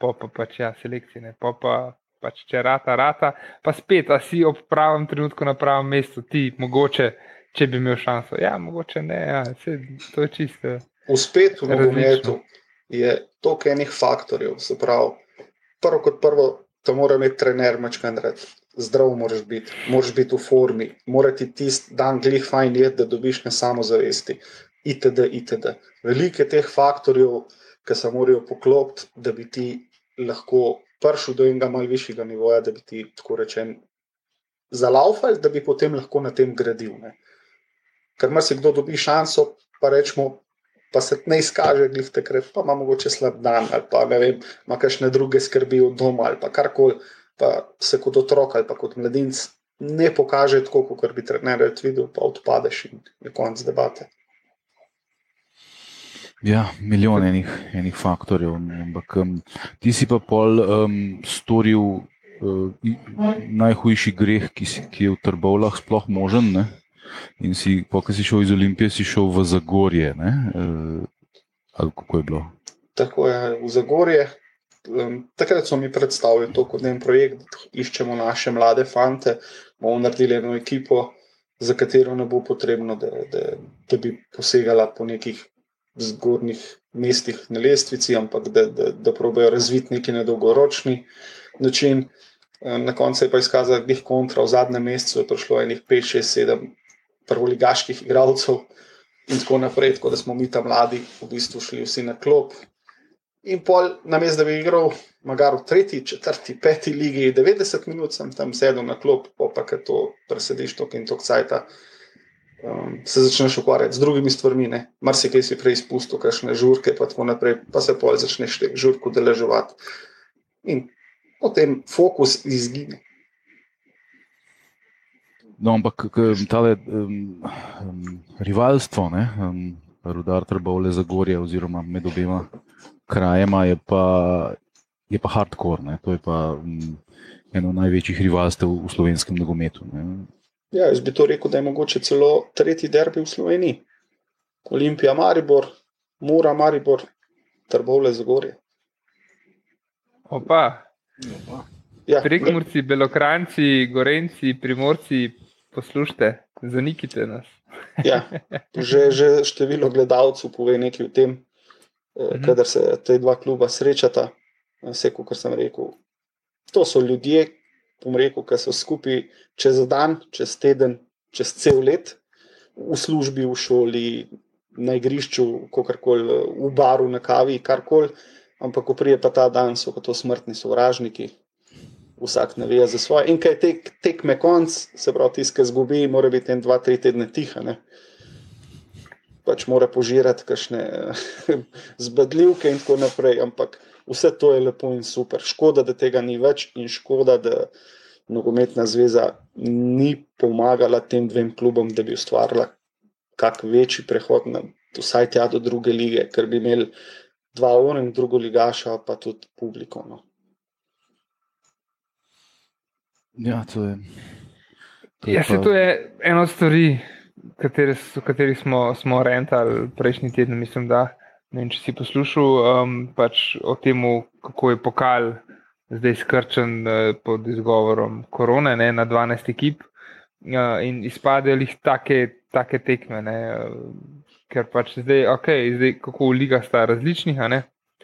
pa pa pač ja, selekcije, pa pa pač če rata, rata, pa spet, a si ob pravem trenutku na pravem mestu, ti mogoče, če bi imel šanso. Ja, mogoče ne, ja, vse, to je čisto. Uspet v nogometu je toliko enih faktorjev, se pravi, prvo kot prvo, to mora imeti trener, mačkan red zdrav moraš biti, moraš biti v formi, mora ti tisti dan glih fajn je, da dobiš ne samo zavesti. Itd., itd. Veliko je teh faktorjev, ki se morajo poklopiti, da bi ti lahko prišel do enega malce višjega nivoja, da bi ti tako rečen zalaufal, da bi potem lahko na tem gradil. Ne. Ker mar si kdo dobi šanso, pa rečemo, pa se ne izkaže, glih takrat, pa ima mogoče slab dan ali pa ne vem, ima kakšne druge skrbi od doma ali pa karkoli pa se kot otrok ali pa kot mladinec ne pokaže tako, kot bi trener videl, pa odpadeš in je konec debate. Ja, milijon enih, enih faktorjev. Ampak um, ti si pa pol um, storil uh, najhujši greh, ki, si, ki je v Trbovlah sploh možen. Ne? In si, ko si šel iz Olimpije, si šel v Zagorje. Uh, ali kako je bilo? Tako je, v Zagorje. Um, takrat so mi predstavili to kot en projekt, da iščemo naše mlade fante, bomo naredili eno ekipo, za katero ne bo potrebno, da, da, da bi posegala po nekih zgornjih mestih na lestvici, ampak da, da, da probejo razviti neki nedolgoročni način. Na koncu je pa izkazal, da je kontra v zadnjem mesecu prišlo enih 5, 6, 7 prvoligaških igralcev in tako naprej, tako da smo mi tam mladi v bistvu šli vsi na klop. In pol, na mestu, da bi igral, magar v tretji, četrti, peti ligi, 90 minut sem tam sedel na klop, pa pa kaj to presediš, to in to kcajta. Um, se začneš ukvarjati z drugimi stvarmi, mar si prej izpustil, kakšne žurke, pa tako naprej, pa se pol začneš te žurke deleževati. In potem fokus izgine. No, ampak tale um, um, rivalstvo, um, rudar Trbovle za gorje, oziroma med obema krajema, je pa, je pa hardcore. Ne, to je pa um, eno največjih rivalstev v slovenskem nogometu. Ja, jaz bi to rekel, da je mogoče celo tretji derbi v Sloveniji. Olimpija, Maribor, Mura, Maribor, Trbovle za gorje. Opa. Opa. Ja, Prekmurci, Belokranci, Gorenci, Primorci, poslušajte, zanikite nas. ja, že, že število gledalcev pove nekaj o tem, mhm. kadar se te dva kluba srečata. Vse, kot sem rekel, to so ljudje, rekel, ki so skupaj čez dan, čez teden, čez cel let, v službi, v šoli, na igrišču, kakorkoli, v baru, na kavi, karkoli. Ampak, ko prije pa ta dan, so to smrtni sovražniki, vsak ne ve za svoje. In kaj tek, tekme konc, se pravi, tiskaj zgubi, mora biti en, dva, tri tedne tiha. Ne? Pač mora požirati kakšne (laughs) zbadljivke in tako naprej. Ampak vse to je lepo in super. Škoda, da tega ni več in škoda, da nogometna zveza ni pomagala tem dvem klubom, da bi ustvarila kak večji prehod na vsaj tja do druge lige, ker bi imeli dva ura in drugo ligaša, pa tudi publiko. No. Ja, to je. To je, ja, pa... to je eno od stvari, o katerih smo, smo rentali prejšnji teden. Mislim, da ne vem, če si poslušal um, pač o tem, kako je pokal zdaj skrčen uh, pod izgovorom korone ne, na 12 ekip uh, in izpadejo jih take, take tekme. Ne, uh, ker pač zdaj, okay, zdaj kako v ligah sta različnih.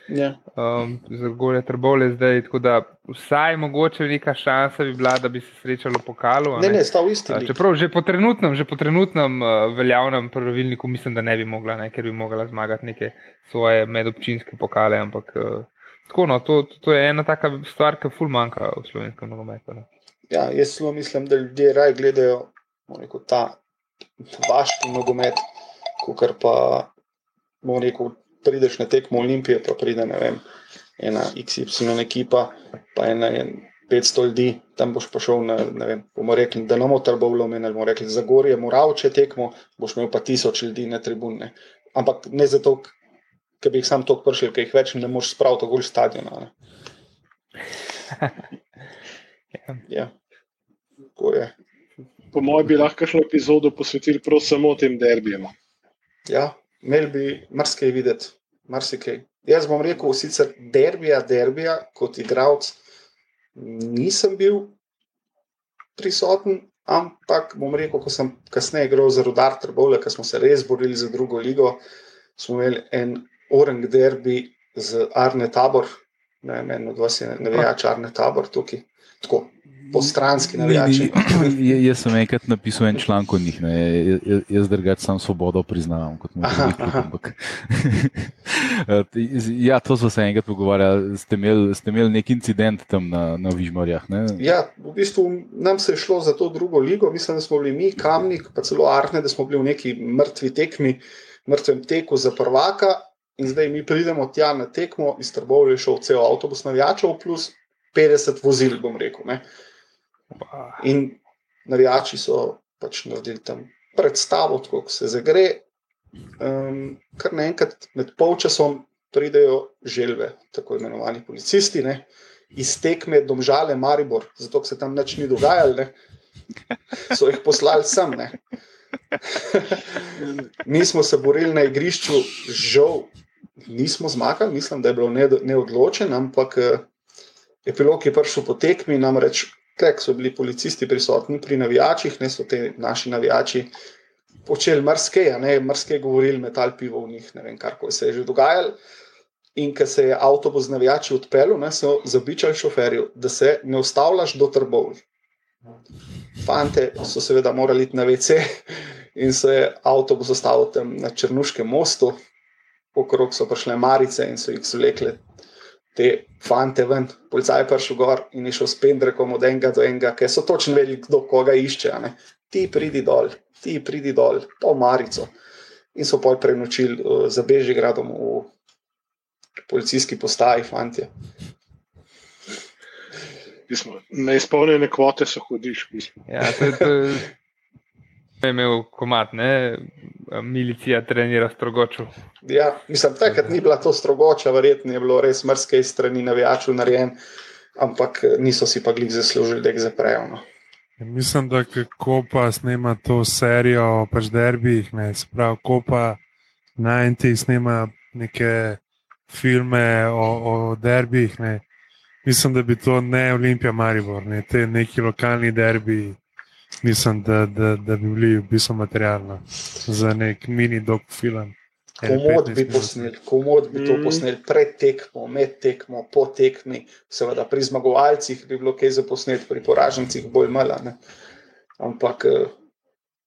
Ja. Um, za gore trbole zdaj, tako da vsaj mogoče neka šansa bi bila, da bi se srečalo po kalu. Ne, ne, ne sta v isti. Čeprav že po trenutnem, že po trenutnem uh, veljavnem pravilniku mislim, da ne bi mogla, ne, ker bi mogla zmagati neke svoje medobčinske pokale. Ampak uh, tako, no, to, to je ena taka stvar, ki ful manjka v slovenskem nogometu. Ja, jaz samo mislim, da ljudje raj gledajo rekel, ta vaški nogomet, kot pa bomo rekel prideš na tekmo Olimpije, pa pride vem, ena XY ekipa, pa ena je 500 ljudi, tam boš prišel na, ne vem, bomo rekli, da nomo trbo vlomen, ali bomo rekli, za gorje, moravče tekmo, boš imel pa tisoč ljudi na tribune. Ampak ne zato, ker bi jih sam to pršil, ker jih več ne moreš spraviti v stadion. (laughs) ja, tako je. Po mojem, bi lahko šlo epizodo posvetili prav samo tem derbijem. Ja, imeli bi marsikaj videti, marsikaj. Jaz bom rekel, sicer derbija, derbija, kot igralec, nisem bil prisoten, ampak bom rekel, ko sem kasneje igral za rodar Trbole, ker smo se res borili za drugo ligo, smo imeli en orang derbi z Arne Tabor, ne vem, od vas je nevejač Arne Tabor tukaj. Tako, postranski navijači. (clears throat) Jaz sem enkrat napisal en članek o njih, ne, jaz drugače sam svobodo priznavam kot moj klub. (laughs) ja, to smo se enkrat pogovarjali. Ste imeli, ste imeli nek incident tam na, na Vižmarjah? Ne? Ja, v bistvu nam se je šlo za to drugo ligo. Mislim, da smo bili mi, Kamnik, pa celo Arne, da smo bili v neki mrtvi tekmi, mrtvem teku za prvaka. In zdaj mi pridemo tja na tekmo, iz Trbovlja je šel cel avtobus navijačev, plus 50 vozil, bom rekel. Ne. In navijači so pač naredili tam predstavo, kako se zagre. Um, kar naenkrat med polčasom pridejo želve, tako imenovani policisti, ne, iz tekme Domžale Maribor, zato se tam nič ni dogajalo, so jih poslali sem. Ne. (laughs) Mi smo se borili na igrišču, žal nismo zmagali, mislim, da je bilo neodločen, ampak eh, epilog je prišel po tekmi, namreč ker so bili policisti prisotni pri navijačih, ne so te naši navijači počeli mrske, ne mrske govorili, metal pivo v njih, ne vem, kar se je že dogajalo. In ker se je avtobus navijači odpeljal, so zabičali šoferju, da se ne ustavljaš do trbov. Fante so seveda morali iti na WC in se je avtobus ustavil tam na Črnuškem mostu, okrog so prišle marice in so jih zvlekle te fante ven. Policaj je prišel gor in je šel s pendrekom od enega do enega, ker so točno vedeli, kdo koga išče. Ti pridi dol, ti pridi dol, to marico. In so pol prenočili uh, za Bežigradom v policijski postaji, fanti. Neizpolnjene kvote so hodiš. Ja, to, to, je imel komat, ne? Milicija trenira strogočo. Ja, mislim, takrat ni bila to strogoča, verjetno je bilo res mrske strani navijačev narejen, ampak niso si pa glih zaslužili, da jih zaprejo. No. Ja, mislim, da kako pa snema to serijo o pač derbih, ne sprav, ko pa najti snema neke filme o, o derbih. Ne. Mislim, da bi to ne Olimpija Maribor, ne te neki lokalni derbi mislim, da, da, da bi bili v bistvu materialno za nek mini dog film. Komod bi posneli, komod bi to mm. posneli pred tekmo, med tekmo, po tekmi, seveda pri zmagovalcih bi bilo kaj za posneti, pri poražencih bolj malo. Ampak eh,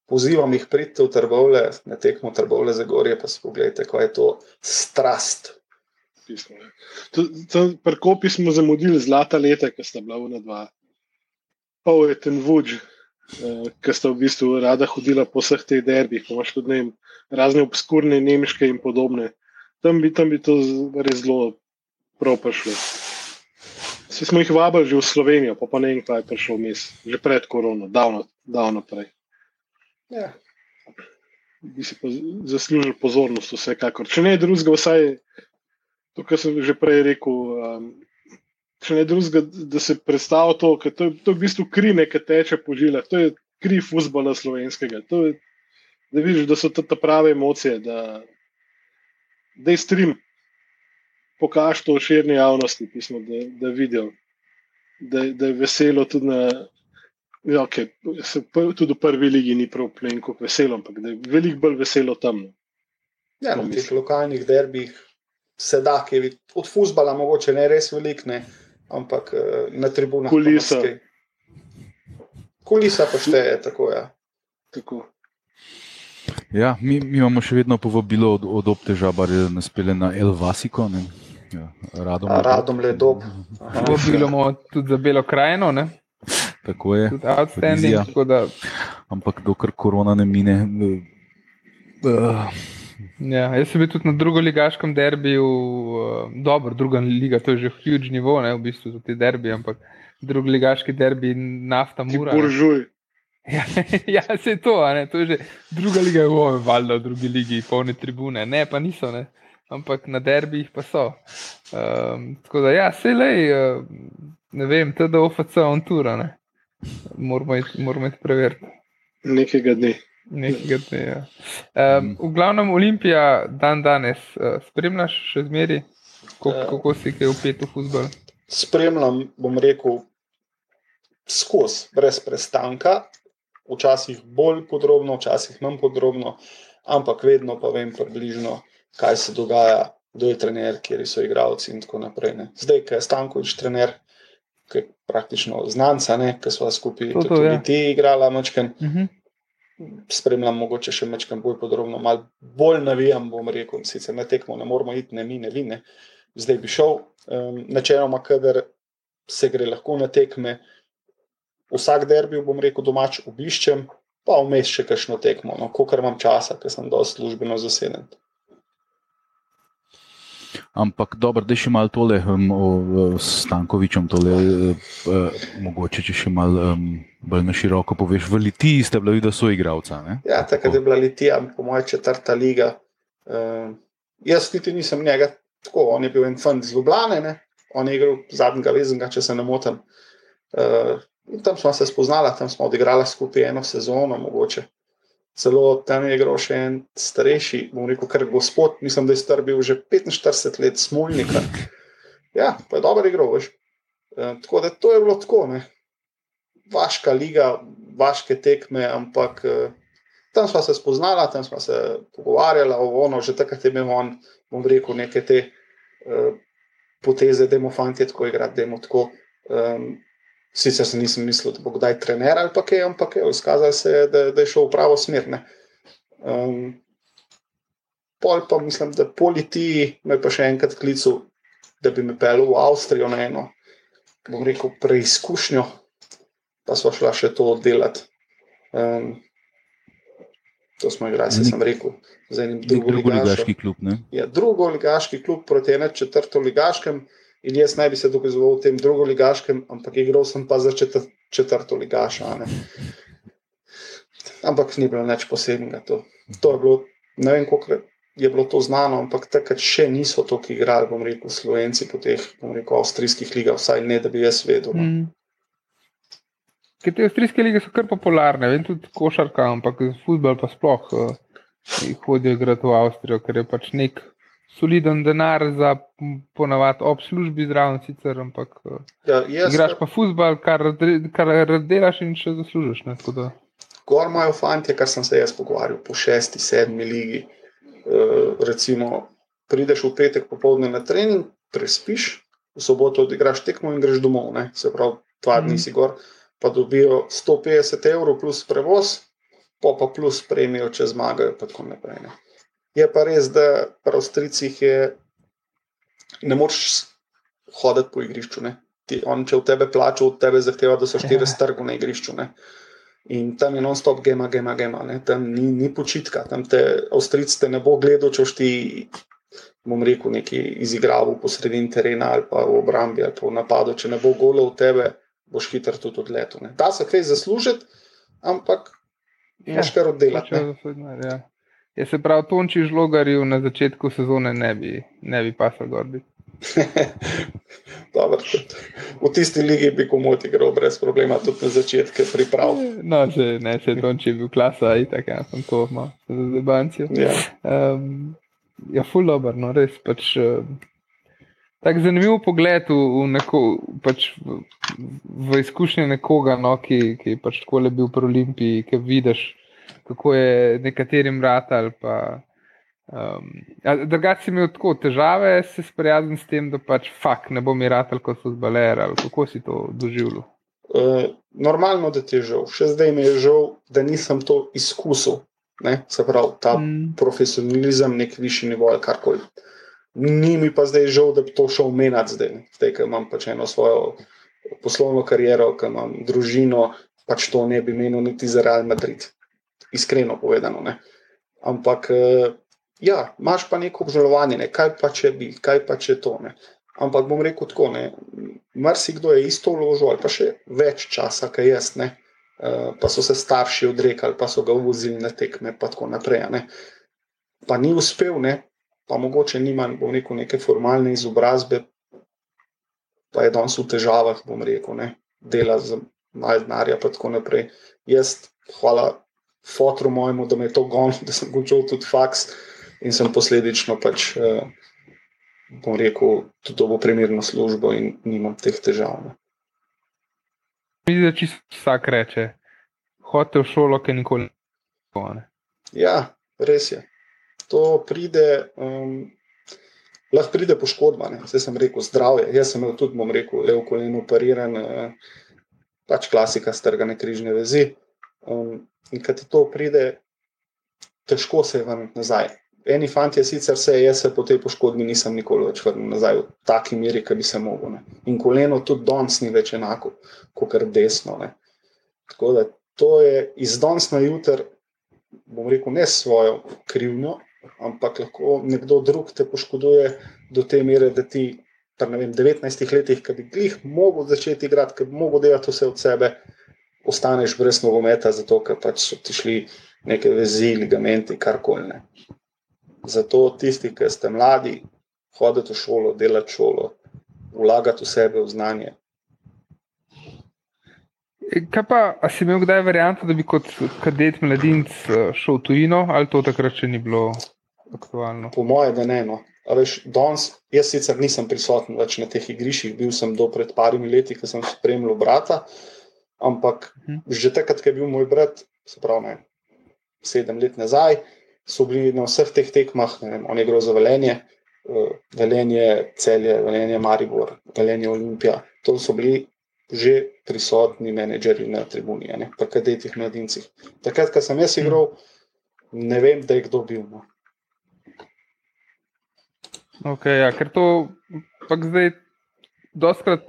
pozivam jih pridite v Trbovle, na tekmo Trbovle za gorje, pa si pogledajte, kaj je to strast. Prkopi smo zamudili zlata leta, ki sta bila v dva. Pol je ten vuč, uh, ki sta v bistvu rada hodila po vseh teh derbih, pa imaš tudi ne, razne obskurne nemške in podobne. Tam bi, tam bi to res zelo prav prišlo. Vsi smo jih vabili že v Slovenijo, pa, pa ne vem, kaj je prišlo vmes, že pred korono, davno, davno prej. Ja. Bi si pa zaslužil pozornost, vsekakor. Če ne drugega, vsaj to, kar sem že prej rekel, um, če ne drugega, da se predstavlja to, da to, to je v bistvu kri, ki teče po žilah, to je kri fusbola slovenskega. Je, da vidiš, da so to te prave emocije, da, da je stream, pokaž to širni javnosti, pismo, da, da vidijo, da, da je veselo tudi na. Ja, okay, se, tudi v prvi ligi ni prav plenko veselo, ampak da je veliko bolj veselo tam. No. Ja, na teh lokalnih derbih se da, ki je od fusbala mogoče ne res velik, ne, ampak eh, na tribunah. Kulisa. Kulisa pa šteje, tako je. Ja. Tako. Ja, mi, mi imamo še vedno povabilo od, od obteža, da nas pele na El Vasiko. Ja, radom, radom le dob. Povabilo imamo tudi za Belo krajino. Ne? Tako je. Tako da... Ampak dokler korona ne mine. Uh, Ja, jaz sem bil tudi na drugem ligaškem derbiju, uh, dobro, druga liga, to je že huge nivo, ne, v bistvu za te derbi, ampak drugi ligaški derbi, nafta, mura. Buržuj. Ja, (laughs) ja, se je to, ne, to je že druga liga, je vojno, valjda v drugi ligi, polne tribune, ne, pa niso, ne, ampak na derbijih pa so. Um, tako da, ja, se le, uh, ne vem, to je da OFC on tura, ne, moramo iti preveriti. Nekega dne. Nekega dne. Ja. Um, v glavnem, Olimpija dan danes uh, spremljaš še zmeri, kako, uh, kako si kaj upet v futbol. Spremljam, bom rekel, skozi, brez prestanka, včasih bolj podrobno, včasih manj podrobno, ampak vedno pa vem približno, kaj se dogaja, kdo je trener, kje so igralci in tako naprej. Ne. Zdaj, ki je Stankovič trener, ki je praktično znanca, ki so skupaj tudi ja. ti igrali, mačken. Uh mhm. -huh spremljam, mogoče še nekaj bolj podrobno, malo bolj navijam. Bom rekel, sicer na tekmo ne moramo iti, ne mi, ne vi. Ne. Zdaj bi šel, um, načeloma, kader se gre lahko na tekme. Vsak derbi, bom rekel, domač obiščem, pa vmes še kakšno tekmo, no, ko kar imam časa, ker sem dosti službeno zaseden. Ampak dobro, da še malo tole um, o, Stankovičem, tole, uh, mogoče če še malo um, bolj na široko poveš. V Litiji ste bili, da so igravca. Ne? Ja, takrat je bila Litija, po mojem, četrta liga. Uh, jaz niti nisem njega tako, on je bil en fant iz Ljubljane, ne? on je igral zadnjega vezenga, če se ne motim. Uh, tam smo se spoznali, tam smo odigrali skupaj eno sezono, mogoče. Celo tam je igral še en starejši, bom rekel, kar gospod, mislim, da je star bil že 45 let, smolnika. Ja, pa je dobro igral, veš. E, tako da to je bilo tako, ne. Vaška liga, vaške tekme, ampak e, tam smo se spoznala, tam smo se pogovarjali, ono, že takrat je imel on, bom rekel, neke te e, poteze, da imamo fanti tako igrati, da imamo tako. Um, Sicer se nisem mislil, da bo kdaj trener ali pa kaj, ampak je izkazalo se, da, da je šel v pravo smer. Um, pol pa mislim, da politi me pa še enkrat klical, da bi me pel v Avstrijo na eno, bom rekel, preizkušnjo, pa smo šla še to oddelati. Um, to smo igrali, se sem rekel, z enim drugim ligaškim klubom. Ja, drugo ligaški klub proti enem četrto ligaškem. In jaz naj bi se dokazoval v tem drugoligaškem, ampak igral sem pa za četr, četrto ligaša. Ne. Ampak ni bilo nič posebnega. To, to je bilo, ne vem, koliko je bilo to znano, ampak takrat še niso toliko igrali, bom rekel, slovenci po teh, bom rekel, avstrijskih ligah, vsaj ne, da bi jaz vedel. No. Mm. Ker te avstrijske lige so kar popularne, vem tudi košarka, ampak futbol pa sploh uh, hodijo igrati v Avstrijo, ker je pač nek soliden denar za ponavadi ob službi zraven, sicer, ampak ja, igraš pa futbal, kar, kar delaš in še zaslužiš. Ne, Gor imajo fanti, kar sem se jaz pogovarjal, po šesti, sedmi ligi. Uh, recimo, prideš v petek popoldne na trening, prespiš, v soboto odigraš tekmo in greš domov, ne? se pravi, dva dni mm. si gor, pa dobijo 150 evrov plus prevoz, pa pa plus premijo, če zmagajo, pa tako naprej. Ne? Je pa res, da pri Avstrijcih je, ne moreš hoditi po igrišču. Ti, on, če v tebe plača, od tebe zahteva, da so štiri ja. strgo na igrišču. Ne? In tam je non-stop, gema, gema, gema. Ne? Tam ni, ni počitka, tam te Avstrijci te ne bo gledal, če ti, bom rekel, neki izigral po sredini terena ali pa v obrambi ali pa v napadu. Če ne bo golo v tebe, boš hiter tudi odletel. Da se kaj zaslužiti, ampak ja, imaš kar oddelati. Je se pravi, Tonči žlogarju na začetku sezone ne bi, ne bi pasal gorbi. (laughs) Dobar, v tisti ligi bi komoti igral brez problema, tudi na začetku priprav. No, že ne, če Tonči je bil klasa, in tako ja, sem to imel za zebancijo. Ja, um, ja full dobro, no, res pač. Uh, Tak zanimiv pogled v, v, neko, pač v, v izkušnje nekoga, no, ki, ki je pač tako le bil pri Olimpiji, ki vidiš, kako je nekaterim ratal. Um, Drugače si imel tako težave, se sprijazniti s tem, da pač fakt ne bo mi ratal, kot so zbaler ali kako si to doživljal. Uh, normalno, da ti je žal. Še zdaj mi je žal, da nisem to izkusil. Ne? Se pravi, ta mm. profesionalizem, nek višji nivo ali karkoli. Ni mi pa zdaj žal, da bi to šel menjati zdaj, zdaj ker imam pač eno svojo poslovno kariero, ker imam družino, pač to ne bi menil niti za Real Madrid iskreno povedano. Ne. Ampak, eh, ja, imaš pa neko obžalovanje, ne. kaj pa če bi, kaj pa če to. Ne. Ampak bom rekel tako, marsikdo je isto vložil, ali pa še več časa, kaj jaz, ne. Eh, pa so se starši odrekali, pa so ga vozili na tekme, pa tako naprej. Ne. Pa ni uspel, ne. Pa mogoče nima rekel, neke formalne izobrazbe, pa je danes v težavah, bom rekel, ne. dela za malo denarja, pa tako naprej. Jaz, hvala fotru mojemu, da me je to gonilo, (laughs) da sem končal tudi faks in sem posledično pač, eh, bom rekel, tudi dobo primerno službo in nimam teh težav. Mislim, da čisto vsak reče, hodite v šolo, ki nikoli ne bo. Ja, res je. To pride. Um, Lahko pride poškodba, vse sem rekel, zdravje. Jaz sem imel tudi, bom rekel, levo koleno operiran, eh, pač klasika, strgane križne vezi. Um, in kad ti to pride, težko se je vrniti nazaj. Eni fanti, sicer se jaz se po tej poškodbi nisem nikoli več vrnil nazaj v taki meri, ki bi se mogel. Ne. In koleno tudi danes ni več enako, kot kar desno. Ne. Tako da to je iz danes na jutr, bom rekel, ne svojo krivnjo, ampak lahko nekdo drug te poškoduje do te mere, da ti v 19 letih, ki bi jih mogel začeti igrati, ki bi mogel delati vse od sebe, ostaneš brez nogometa, zato ker pač so ti šli neke vezi, ligamenti, karkoli. Zato tisti, ki ste mladi, hodite v šolo, delate šolo, vlagate v sebe, v znanje. Kaj pa, a si imel kdaj varianto, da bi kot kadet mladinc eh, šel v tujino, ali to takrat še ni bilo aktualno? Po mojem, da ne. No. Veš, danes, jaz sicer nisem prisoten več na teh igriščih, bil sem do pred parimi leti, ko sem spremljal brata, ampak hm. že takrat, ko je bil moj brat, se pravi, ne, sedem let nazaj, so bili na vseh teh tekmah, ne vem, on je gre za velenje, uh, velenje celje, velenje Maribor, velenje Olimpija. To so bili že prisotni menedžerji na tribuni, ne pa kadetih mladincih. Takrat, ko sem jaz igral, ne vem, da je kdo bil. No. Okay, ja, ker to zdaj, doskrat,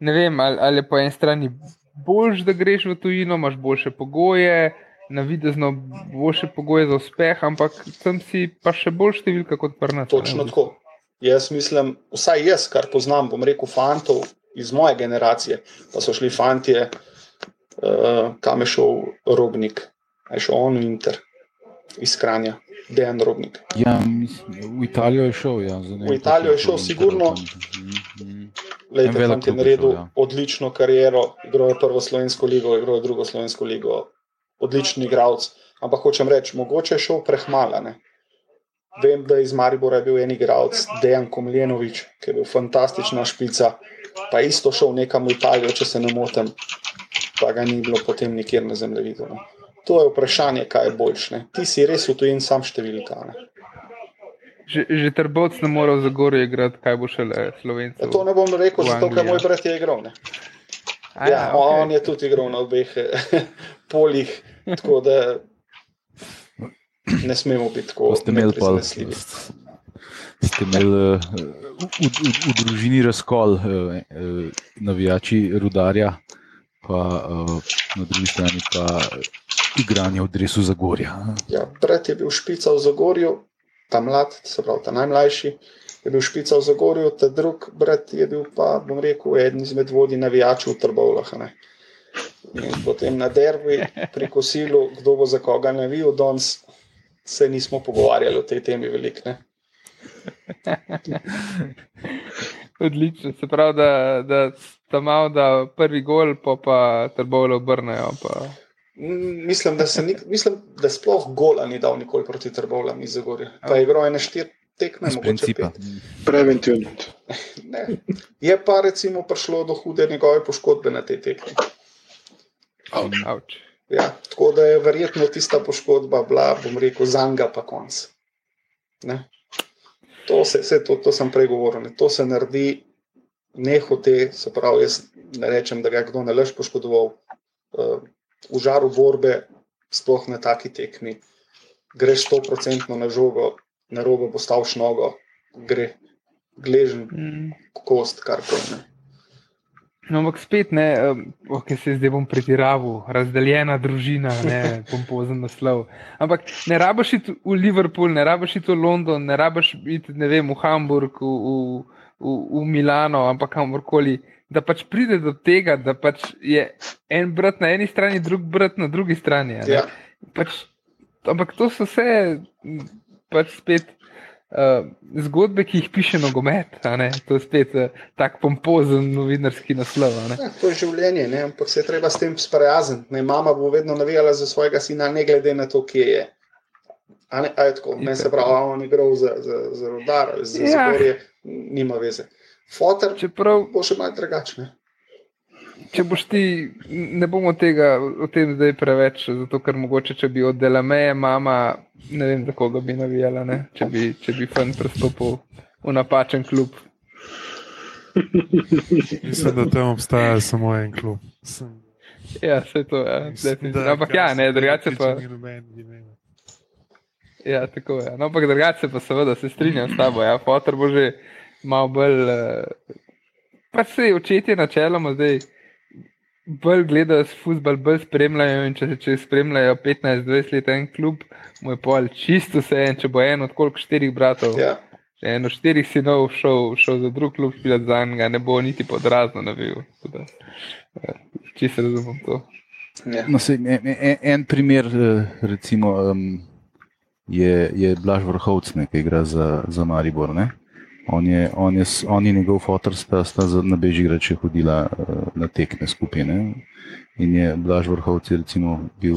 ne vem, ali, ali po eni strani boljš, da greš v tujino, imaš boljše pogoje, na videzno boljše pogoje za uspeh, ampak tam si pa še bolj številka kot prna. Točno tako. Jaz mislim, vsaj jaz, kar poznam, bom rekel, fantov, iz moje generacije, pa so šli fanti, uh, eh, kam je šel robnik, je šel on Inter, iz Kranja, Dejan Robnik. Ja, mislim, v Italijo je šel. Ja, v Italijo je šel, sigurno. Lejte, je naredil ja. odlično kariero, igral je prvo slovensko ligo, igral je drugo slovensko ligo, odlični igralec. Ampak hočem reči, mogoče je šel prehmala. Vem, da je iz Maribora bil en igralec, Dejan Komljenovič, ki je bil fantastična špica pa isto šel nekam v Italijo, če se ne motim, pa ga ni bilo potem nikjer na zemljevidu. No. To je vprašanje, kaj je boljše. Ti si res v tujini sam številka. Ne. Že, že trbovc ne more za gore igrati, kaj bo šele slovenci. Ja, to ne bom rekel, zato ker moj brat je igral. Ja, ja, okay. On je tudi igral na obeh polih, tako da ne smemo biti tako. Ste imeli pa ste imeli uh, v, v, v, v družini razkol, uh, uh, navijači rudarja, pa uh, na drugi strani pa igranje v Dresu Zagorja. Ja, brat je bil špica v Zagorju, ta mlad, se pravi, ta najmlajši. Je bil špica v Zagorju, ta drug brat je bil pa, bom rekel, eden izmed vodij navijačev v Trbovlah. In potem na derbi, pri kosilu, kdo bo za koga navijal, danes se nismo pogovarjali o tej temi veliko. (laughs) Odlično, se pravi, da, da sta malo, da prvi gol, pa pa trbovle obrnejo. Pa. Mislim, da, ni, mislim, da sploh gola ni dal nikoli proti trbovlam iz Zagorja. Pa je igro ene štiri tekme, mogoče pet. Preventivno. Je pa recimo prišlo do hude njegove poškodbe na tej tekmi. Ja, tako da je verjetno tista poškodba bila, bom rekel, zanga pa konc. Ne? To, se, se, to, to sem pregovoril. Ne. To se naredi nehote, se pravi, jaz ne rečem, da ga je kdo ne lež poškodoval. Uh, v žaru borbe, sploh na taki tekmi, greš 100% na žogo, na rogo postaviš nogo, gre gležen, mm. kost, kar koli. No, ampak spet ne, ki se zdaj bom pretiraval, razdeljena družina, ne (laughs) pompozen naslov. Ampak ne rabiš iti v Liverpool, ne rabiš iti v London, ne rabiš iti v Hamburg, v, v, v, v Milano, ampak kamorkoli. Da pač pride do tega, da pač je en brat na eni strani, drug brat na drugi strani. Ja. Pač, ampak to so vse pač spet uh, zgodbe, ki jih piše nogomet. To je spet uh, tako pompozen novinarski naslov. Ja, to je življenje, ne? ampak se je treba s tem sprijazniti. Mama bo vedno navijala za svojega sina, ne glede na to, kje je. A ne, a je tako, ne se pravi, on je igral za, za, za rodar, za ja. zagorje, nima veze. Fotor Čeprav... bo še malo drugačen če boš ti, ne bomo tega o tem zdaj preveč, zato ker mogoče, če bi od Delameje mama, ne vem, za koga bi navijala, ne? če bi, če bi fan prestopil v napačen klub. Mislim, da tam obstaja samo en klub. Sem... Ja, vse to je. Ja. Ampak ja, ne, drugače pa. Ja, tako je. No, ampak drugače pa seveda se strinjam s tabo. Ja, fotor bo že malo bolj. Uh, pa se je očetje načeloma zdaj bolj gledajo s futbol, bolj spremljajo. Če, če spremljajo 15-20 let en klub, mu je pol čisto vse en, če bo en od koliko štirih bratov. Ja. Če en od štirih sinov šel, šel za drug klub, špilat za enega, ne bo niti podrazno navil. Čisto razumem to. Ja. No, sej, en, en, en primer, eh, recimo, um, je, je Blaž Vrhovc, ne, ki igra za, za Maribor. Ne? On je, on je, on in njegov fotor sta, sta na Bežigrače hodila uh, na tekme skupine. In je Blaž Vrhovc je recimo bil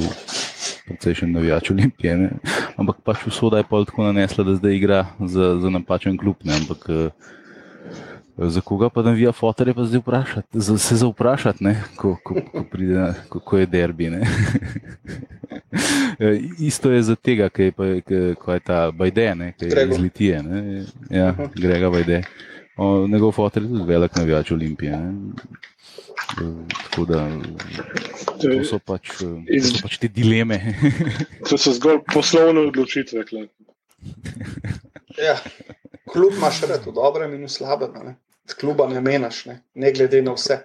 precejšen navijač Olimpije. Ne? Ampak pač usoda je pol tako nanesla, da zdaj igra za, za napačen klub. Ne? Ampak uh, za koga pa navija fotor je pa zdaj vprašati, za, se za vprašati, ko, ko, ko, pride, ko, ko je derbi. (laughs) Isto je za tega, ki je, pa, ko je ta Bajde, ki je iz Litije. Ne? Ja, Grega Bajde. O, njegov fotor je tudi velik navijač Olimpije. Ne? Tako da to so pač, to so pač te dileme. (laughs) to so zgolj poslovne odločitve. (laughs) ja, klub imaš rad v dobrem in v slabem. Ne? Kluba ne menaš, ne? ne glede na vse.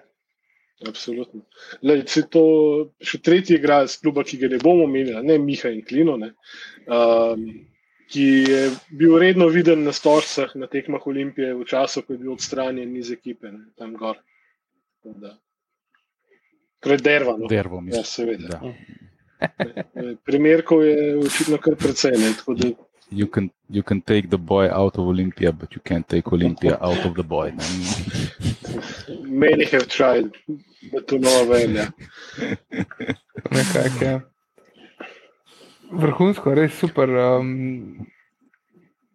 Absolutno. Lej, to, še tretji igralec kluba, ki ga ne bomo menili, ne Miha in Klino, ne, um, ki je bil redno viden na stožcah na tekmah Olimpije v času, ko je bil odstranjen iz ekipe, ne, tam gor. Torej, derva. No. Dervo, ja, seveda. (laughs) Primerkov je očitno kar precej. Ne, You can, you can take the boy out of Olympia, but you can't take Olympia out of the boy. (laughs) Many have tried, but to no avail. Ja. Nekaj, ja. Vrhunsko, res super. Um,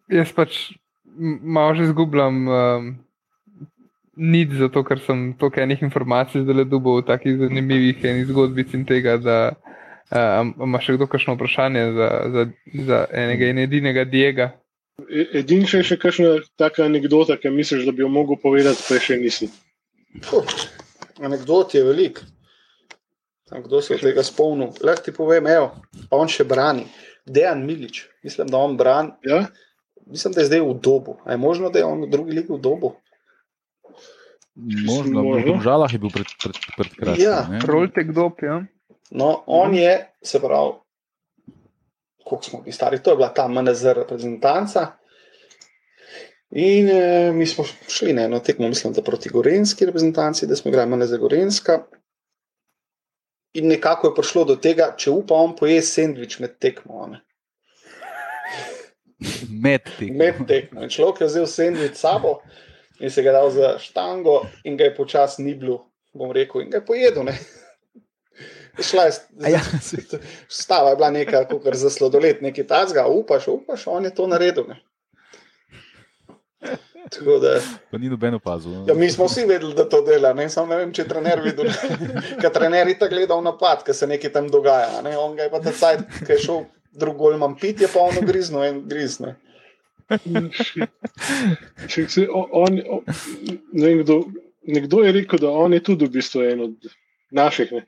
jaz pač malo že izgubljam. Um, nič zato, ker sem toliko enih informacij zdaj v takih zanimivih enih zgodbic in tega, da uh, ima še kdo kakšno vprašanje za, za, za enega in edinega Diega. E, edin še je še kakšna taka anekdota, ki misliš, da bi jo mogel povedati, pa še nisi. Anekdot je velik. Kdo se je tega spomnil? Lahko ti povem, evo, pa on še brani. Dejan Milič, mislim, da on brani. Ja? Mislim, da je zdaj v dobu. A je možno, da je on drugi lik v dobu? Možno, možno. v žalah je bil pred, pred, pred kratkim. Ja, rolte kdo, ja. No, on je, se pravi, koliko smo bili stari, to je bila ta MNZ reprezentanca. In e, mi smo šli na eno tekmo, mislim, da proti Gorenski reprezentanci, da smo igrali MNZ Gorenska. In nekako je prišlo do tega, če upa on poje sendvič med tekmo. Ne? Med tekmo. Med tekmo. Človek je vzel sendvič sabo in se ga dal za štango, in ga je počasi ni bilo, bom rekel, in ga je pojedel. Šla je, ja. (laughs) stava je bila neka, kot za sladoled, nekaj tazga, upaš, upaš, on je to naredil. Ne. Da, pa ni noben opazil. No. Ja, mi smo vsi vedeli, da to dela. Ne, ne vem, če je trener videl. (laughs) Ker trener je tako gledal napad, ker se nekaj tam dogaja. Ne. On ga je pa ta sajt, ki je šel drugo, imam pit, je pa ono grizno in grizno. (laughs) on, on, nekdo, nekdo je rekel, da on je tudi v bistvu en od naših, ne?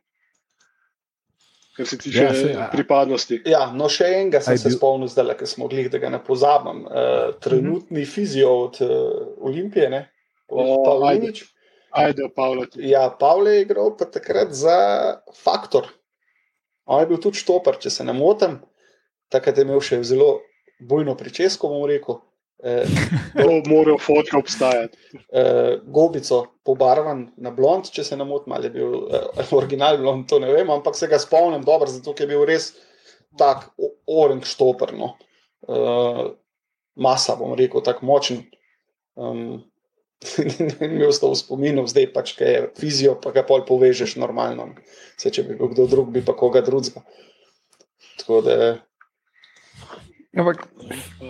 Kar se tiče ja, se, pripadnosti. Ja, no, še enega sem Aj, se bil... spomnil, zdaj, ker smo gledali, da ga ne pozabim. Uh, trenutni mm -hmm. fizio od uh, Olimpije, ne? Pavlinič. Ajde, Pavle. Ja, Pavle je igral pa takrat za faktor. On je bil tudi štoper, če se ne motim. Takrat je imel še zelo bojno pričesko, bom rekel. Eh, Morajo fotke obstajati. Eh, gobico pobarvan na blond, če se ne motim, ali je bil eh, original blond, to ne vem, ampak se ga spomnim dobro, zato je bil res tak oranž štoprno. Eh, masa, bom rekel, tako močen. Um, (laughs) Mi ostalo v spominu, zdaj pač, je fizijo, pa ga pol povežeš normalno. Se, če bi bil kdo drug, bi pa koga drugega. Tako da Ampak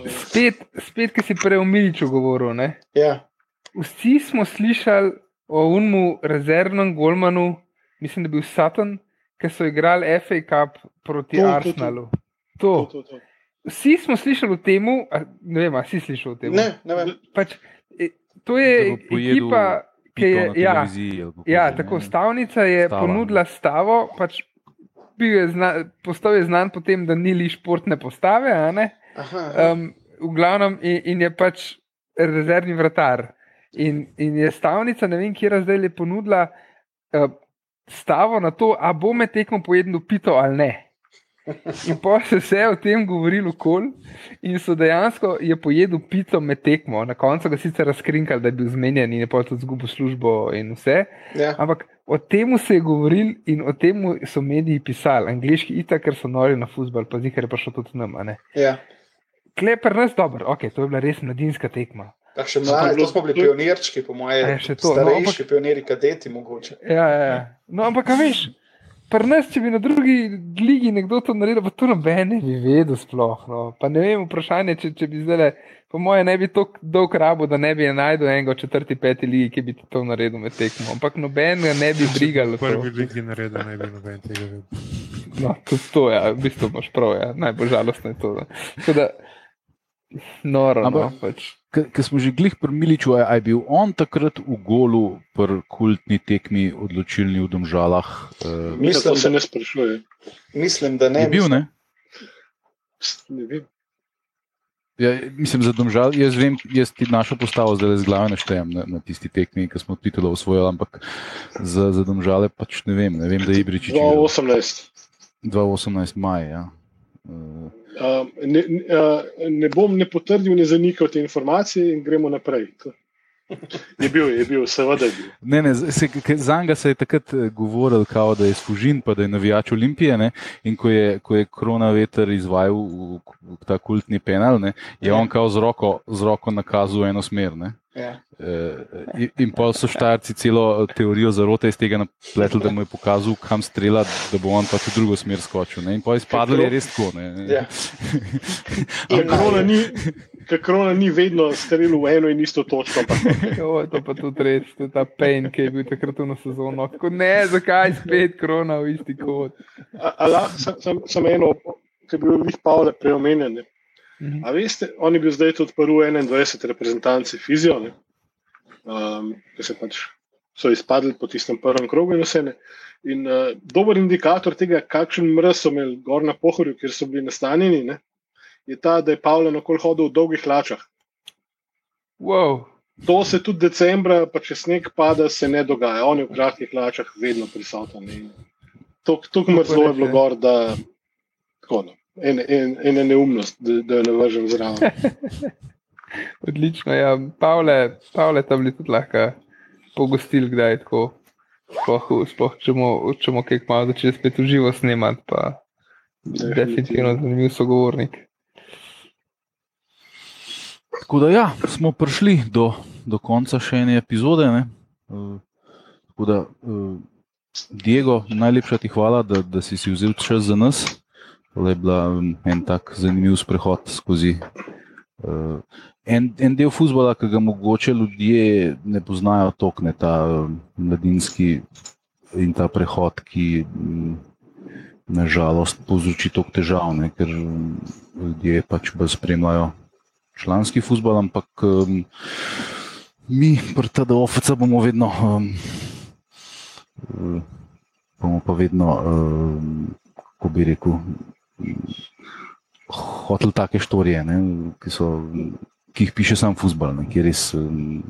spet, spet ki si prej o Miliču govoril. Ja. Vsi smo slišali o unmu rezervnem Golmanu, mislim, da je bil Satan, ki so igrali FA Cup proti to, Arsenalu. To, to. To. To, to. Vsi smo slišali o tem, ne vem, ali si slišal o tem. Ne, ne vem. Pač, e, to je ekipa, ki je. Ja, ja, tako stavnica je Stava, ponudila stavo. Pač, je zna, postal je znan po tem, da ni li športne postave. Um, v glavnem in, in je pač rezervni vratar. In, in je stavnica, ne vem, kje je zdaj le ponudila uh, stavo na to, a bo me tekmo pojedel pito ali ne. In pa se vse o tem govorilo kol, in so dejansko je pojedel pito med tekmo. Na koncu ga sicer razkrinkali, da je bil zmenjen in je pa tudi zgubil službo in vse. Ja. Ampak o tem se je govoril in o tem so mediji pisali, angliški itak, ker so nori na futbol, pa zikar je šlo tudi nam. Ja. Kleper nas dobro, ok, to je bila res mladinska tekma. Pa še mladi, to smo bili pionirčki, po mojem, A je še to, no, starejši ampak- pionirji, kadeti mogoče. Ja, ja, ja. No, ampak a veš, pri nas, če bi na drugi ligi nekdo to naredil, pa to noben ne bi vedel sploh. No. Pa ne vem, vprašanje, če, če bi zdaj, po mojem, ne bi tako dolg rabo, da ne bi najdel enega četrti, peti ligi, ki bi to naredil med tekmo. Ampak noben ga ne bi brigal. V prvi ligi naredil, ne bi noben tega vedel. No, tudi to je, ja, v bistvu imaš prav, ja. najbolj žalostno je to. da. Tako Da, noro, no, Ampak- pač. Ker smo že glih pri Miliču, a je bil on takrat v golu pri kultni tekmi odločilni v Domžalah? Uh, Mislim, to se da- ne sprašuje. Mislim, da ne. je bil, ne? Ne vem. Ja, mislim, za Domžal, jaz vem, jaz ti našo postavo zdaj z glave naštejem na, na tisti tekmi, ki smo titulo osvojili, ampak za, za Domžale pač ne vem. Ne vem, da je Ibričič 2018. 2018 maj. Ja. Uh, ne, ne, ne bom ne potrdil, ne zanikal te informacije in gremo naprej. Je bil, je bil, seveda je bil. Ne, ne, se, za njega se je takrat eh, govorilo, kao, da je služin, pa da je navijač Olimpije. Ne, in ko je, ko je korona veter izvajal v, v ta kultni penal, ne, je on kao z roko, z roko nakazal eno smer. Ne. Ja. Eh, in- In pa so štarci celo teorijo zarote iz tega napletli, da mu je pokazal, kam strela, da bo on pač v drugo smer skočil. Ne. In pa je izpadlo, je res tako. Ja. (laughs) Ker korona ni, ker korona ni vedno strelil v eno in isto točko. (laughs) Jo, to pa tudi res, to je ta pain, ki je bil takrat v sezono. Tako ne, zakaj spet korona v isti kot. sem, sem, sem eno, ki je bil njih Pavle preomenjen. Mhm. A veste, on je bil zdaj tudi prvi 21 reprezentanci fizijo, ne, um, ki se pač so izpadli po tistem prvem krogu in vse. Ne. In uh, dober indikator tega, kakšen mrz so imeli gor na pohorju, kjer so bili nastanjeni, ne, je ta, da je Pavle okoli hodil v dolgih hlačah. Wow. To se tudi decembra, pa če sneg pada, se ne dogaja. On je v kratkih hlačah vedno prisoten. Tukaj mrzlo je bilo gor, da tako, no, en, en neumnost, da, da jo ne vržem zraven. (laughs) Odlično, ja. Pavle, Pavle tam bi tudi lahko pogostil, kdaj tako. Sploh, sploh če bomo kaj malo začeli spet v živo snemati, pa definitivno zanimiv sogovornik. Tako da, ja, smo prišli do, do konca še ene epizode. Ne? Uh, tako da, uh, Diego, najlepša ti hvala, da, da si, si vzel čas za nas. To je bila um, en tak zanimiv sprehod skozi uh, en, en del futbola, ki ga mogoče ljudje ne poznajo tokne, ta um, mladinski in ta prehod, ki um, nažalost povzroči toliko težav, ne? ker um, ljudje pač bolj spremljajo članski futbol, ampak um, mi, pri TDOF-u, bomo vedno, um, um, bomo pa vedno, um, kako bi rekel, hoteli take štorije, ne, ki, so, ki jih piše sam futbol, ki res. Um,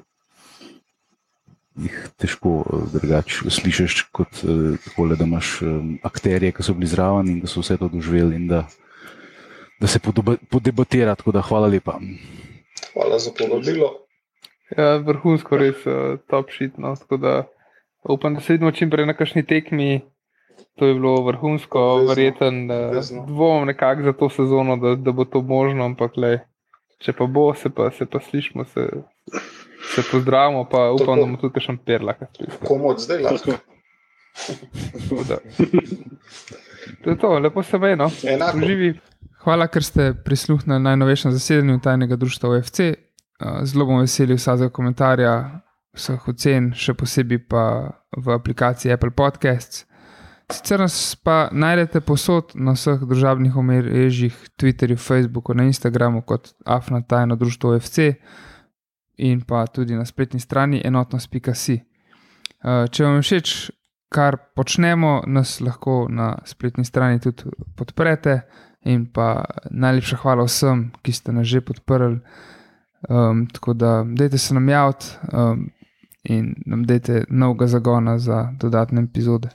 Jih težko uh, drugače slišiš, kot uh, takole, da imaš um, akterje, ki so bili zraven in da so vse to doživeli, in da, da se podeba- podebatira. Tako da hvala lepa. Hvala za povabilo. Ja, vrhunsko, res uh, top shit. No, tako da upam, da se vidimo čim prej na kakšni tekmi. To je bilo vrhunsko, Obvezno, verjeten. Obvezno. dvomim nekako za to sezono, da, da bo to možno, ampak le, če pa bo, se pa, se pa slišmo, se, se pozdravimo, pa upam, Tako. da bomo tudi še perla. Komu od zdaj lahko? To je to, lepo se meni. No. Uživi. Hvala, ker ste prisluhnili najnovejšemu zasedanju tajnega društva OFC. Uh, Zelo bom vesel vsakega komentarja, vseh ocen, še posebej pa v aplikaciji Apple Podcasts. Sicer nas pa najdete posod na vseh družabnih omrežjih, Twitterju, Facebooku, na Instagramu kot Afna tajno društvo OFC in pa tudi na spletni strani enotnost.si. Uh, Če vam je všeč, kar počnemo, nas lahko na spletni strani tudi podprete. In pa najlepša hvala vsem, ki ste nas že podprli. Um, tako da, dajte se nam javiti um, in nam dajte novega zagona za dodatne epizode.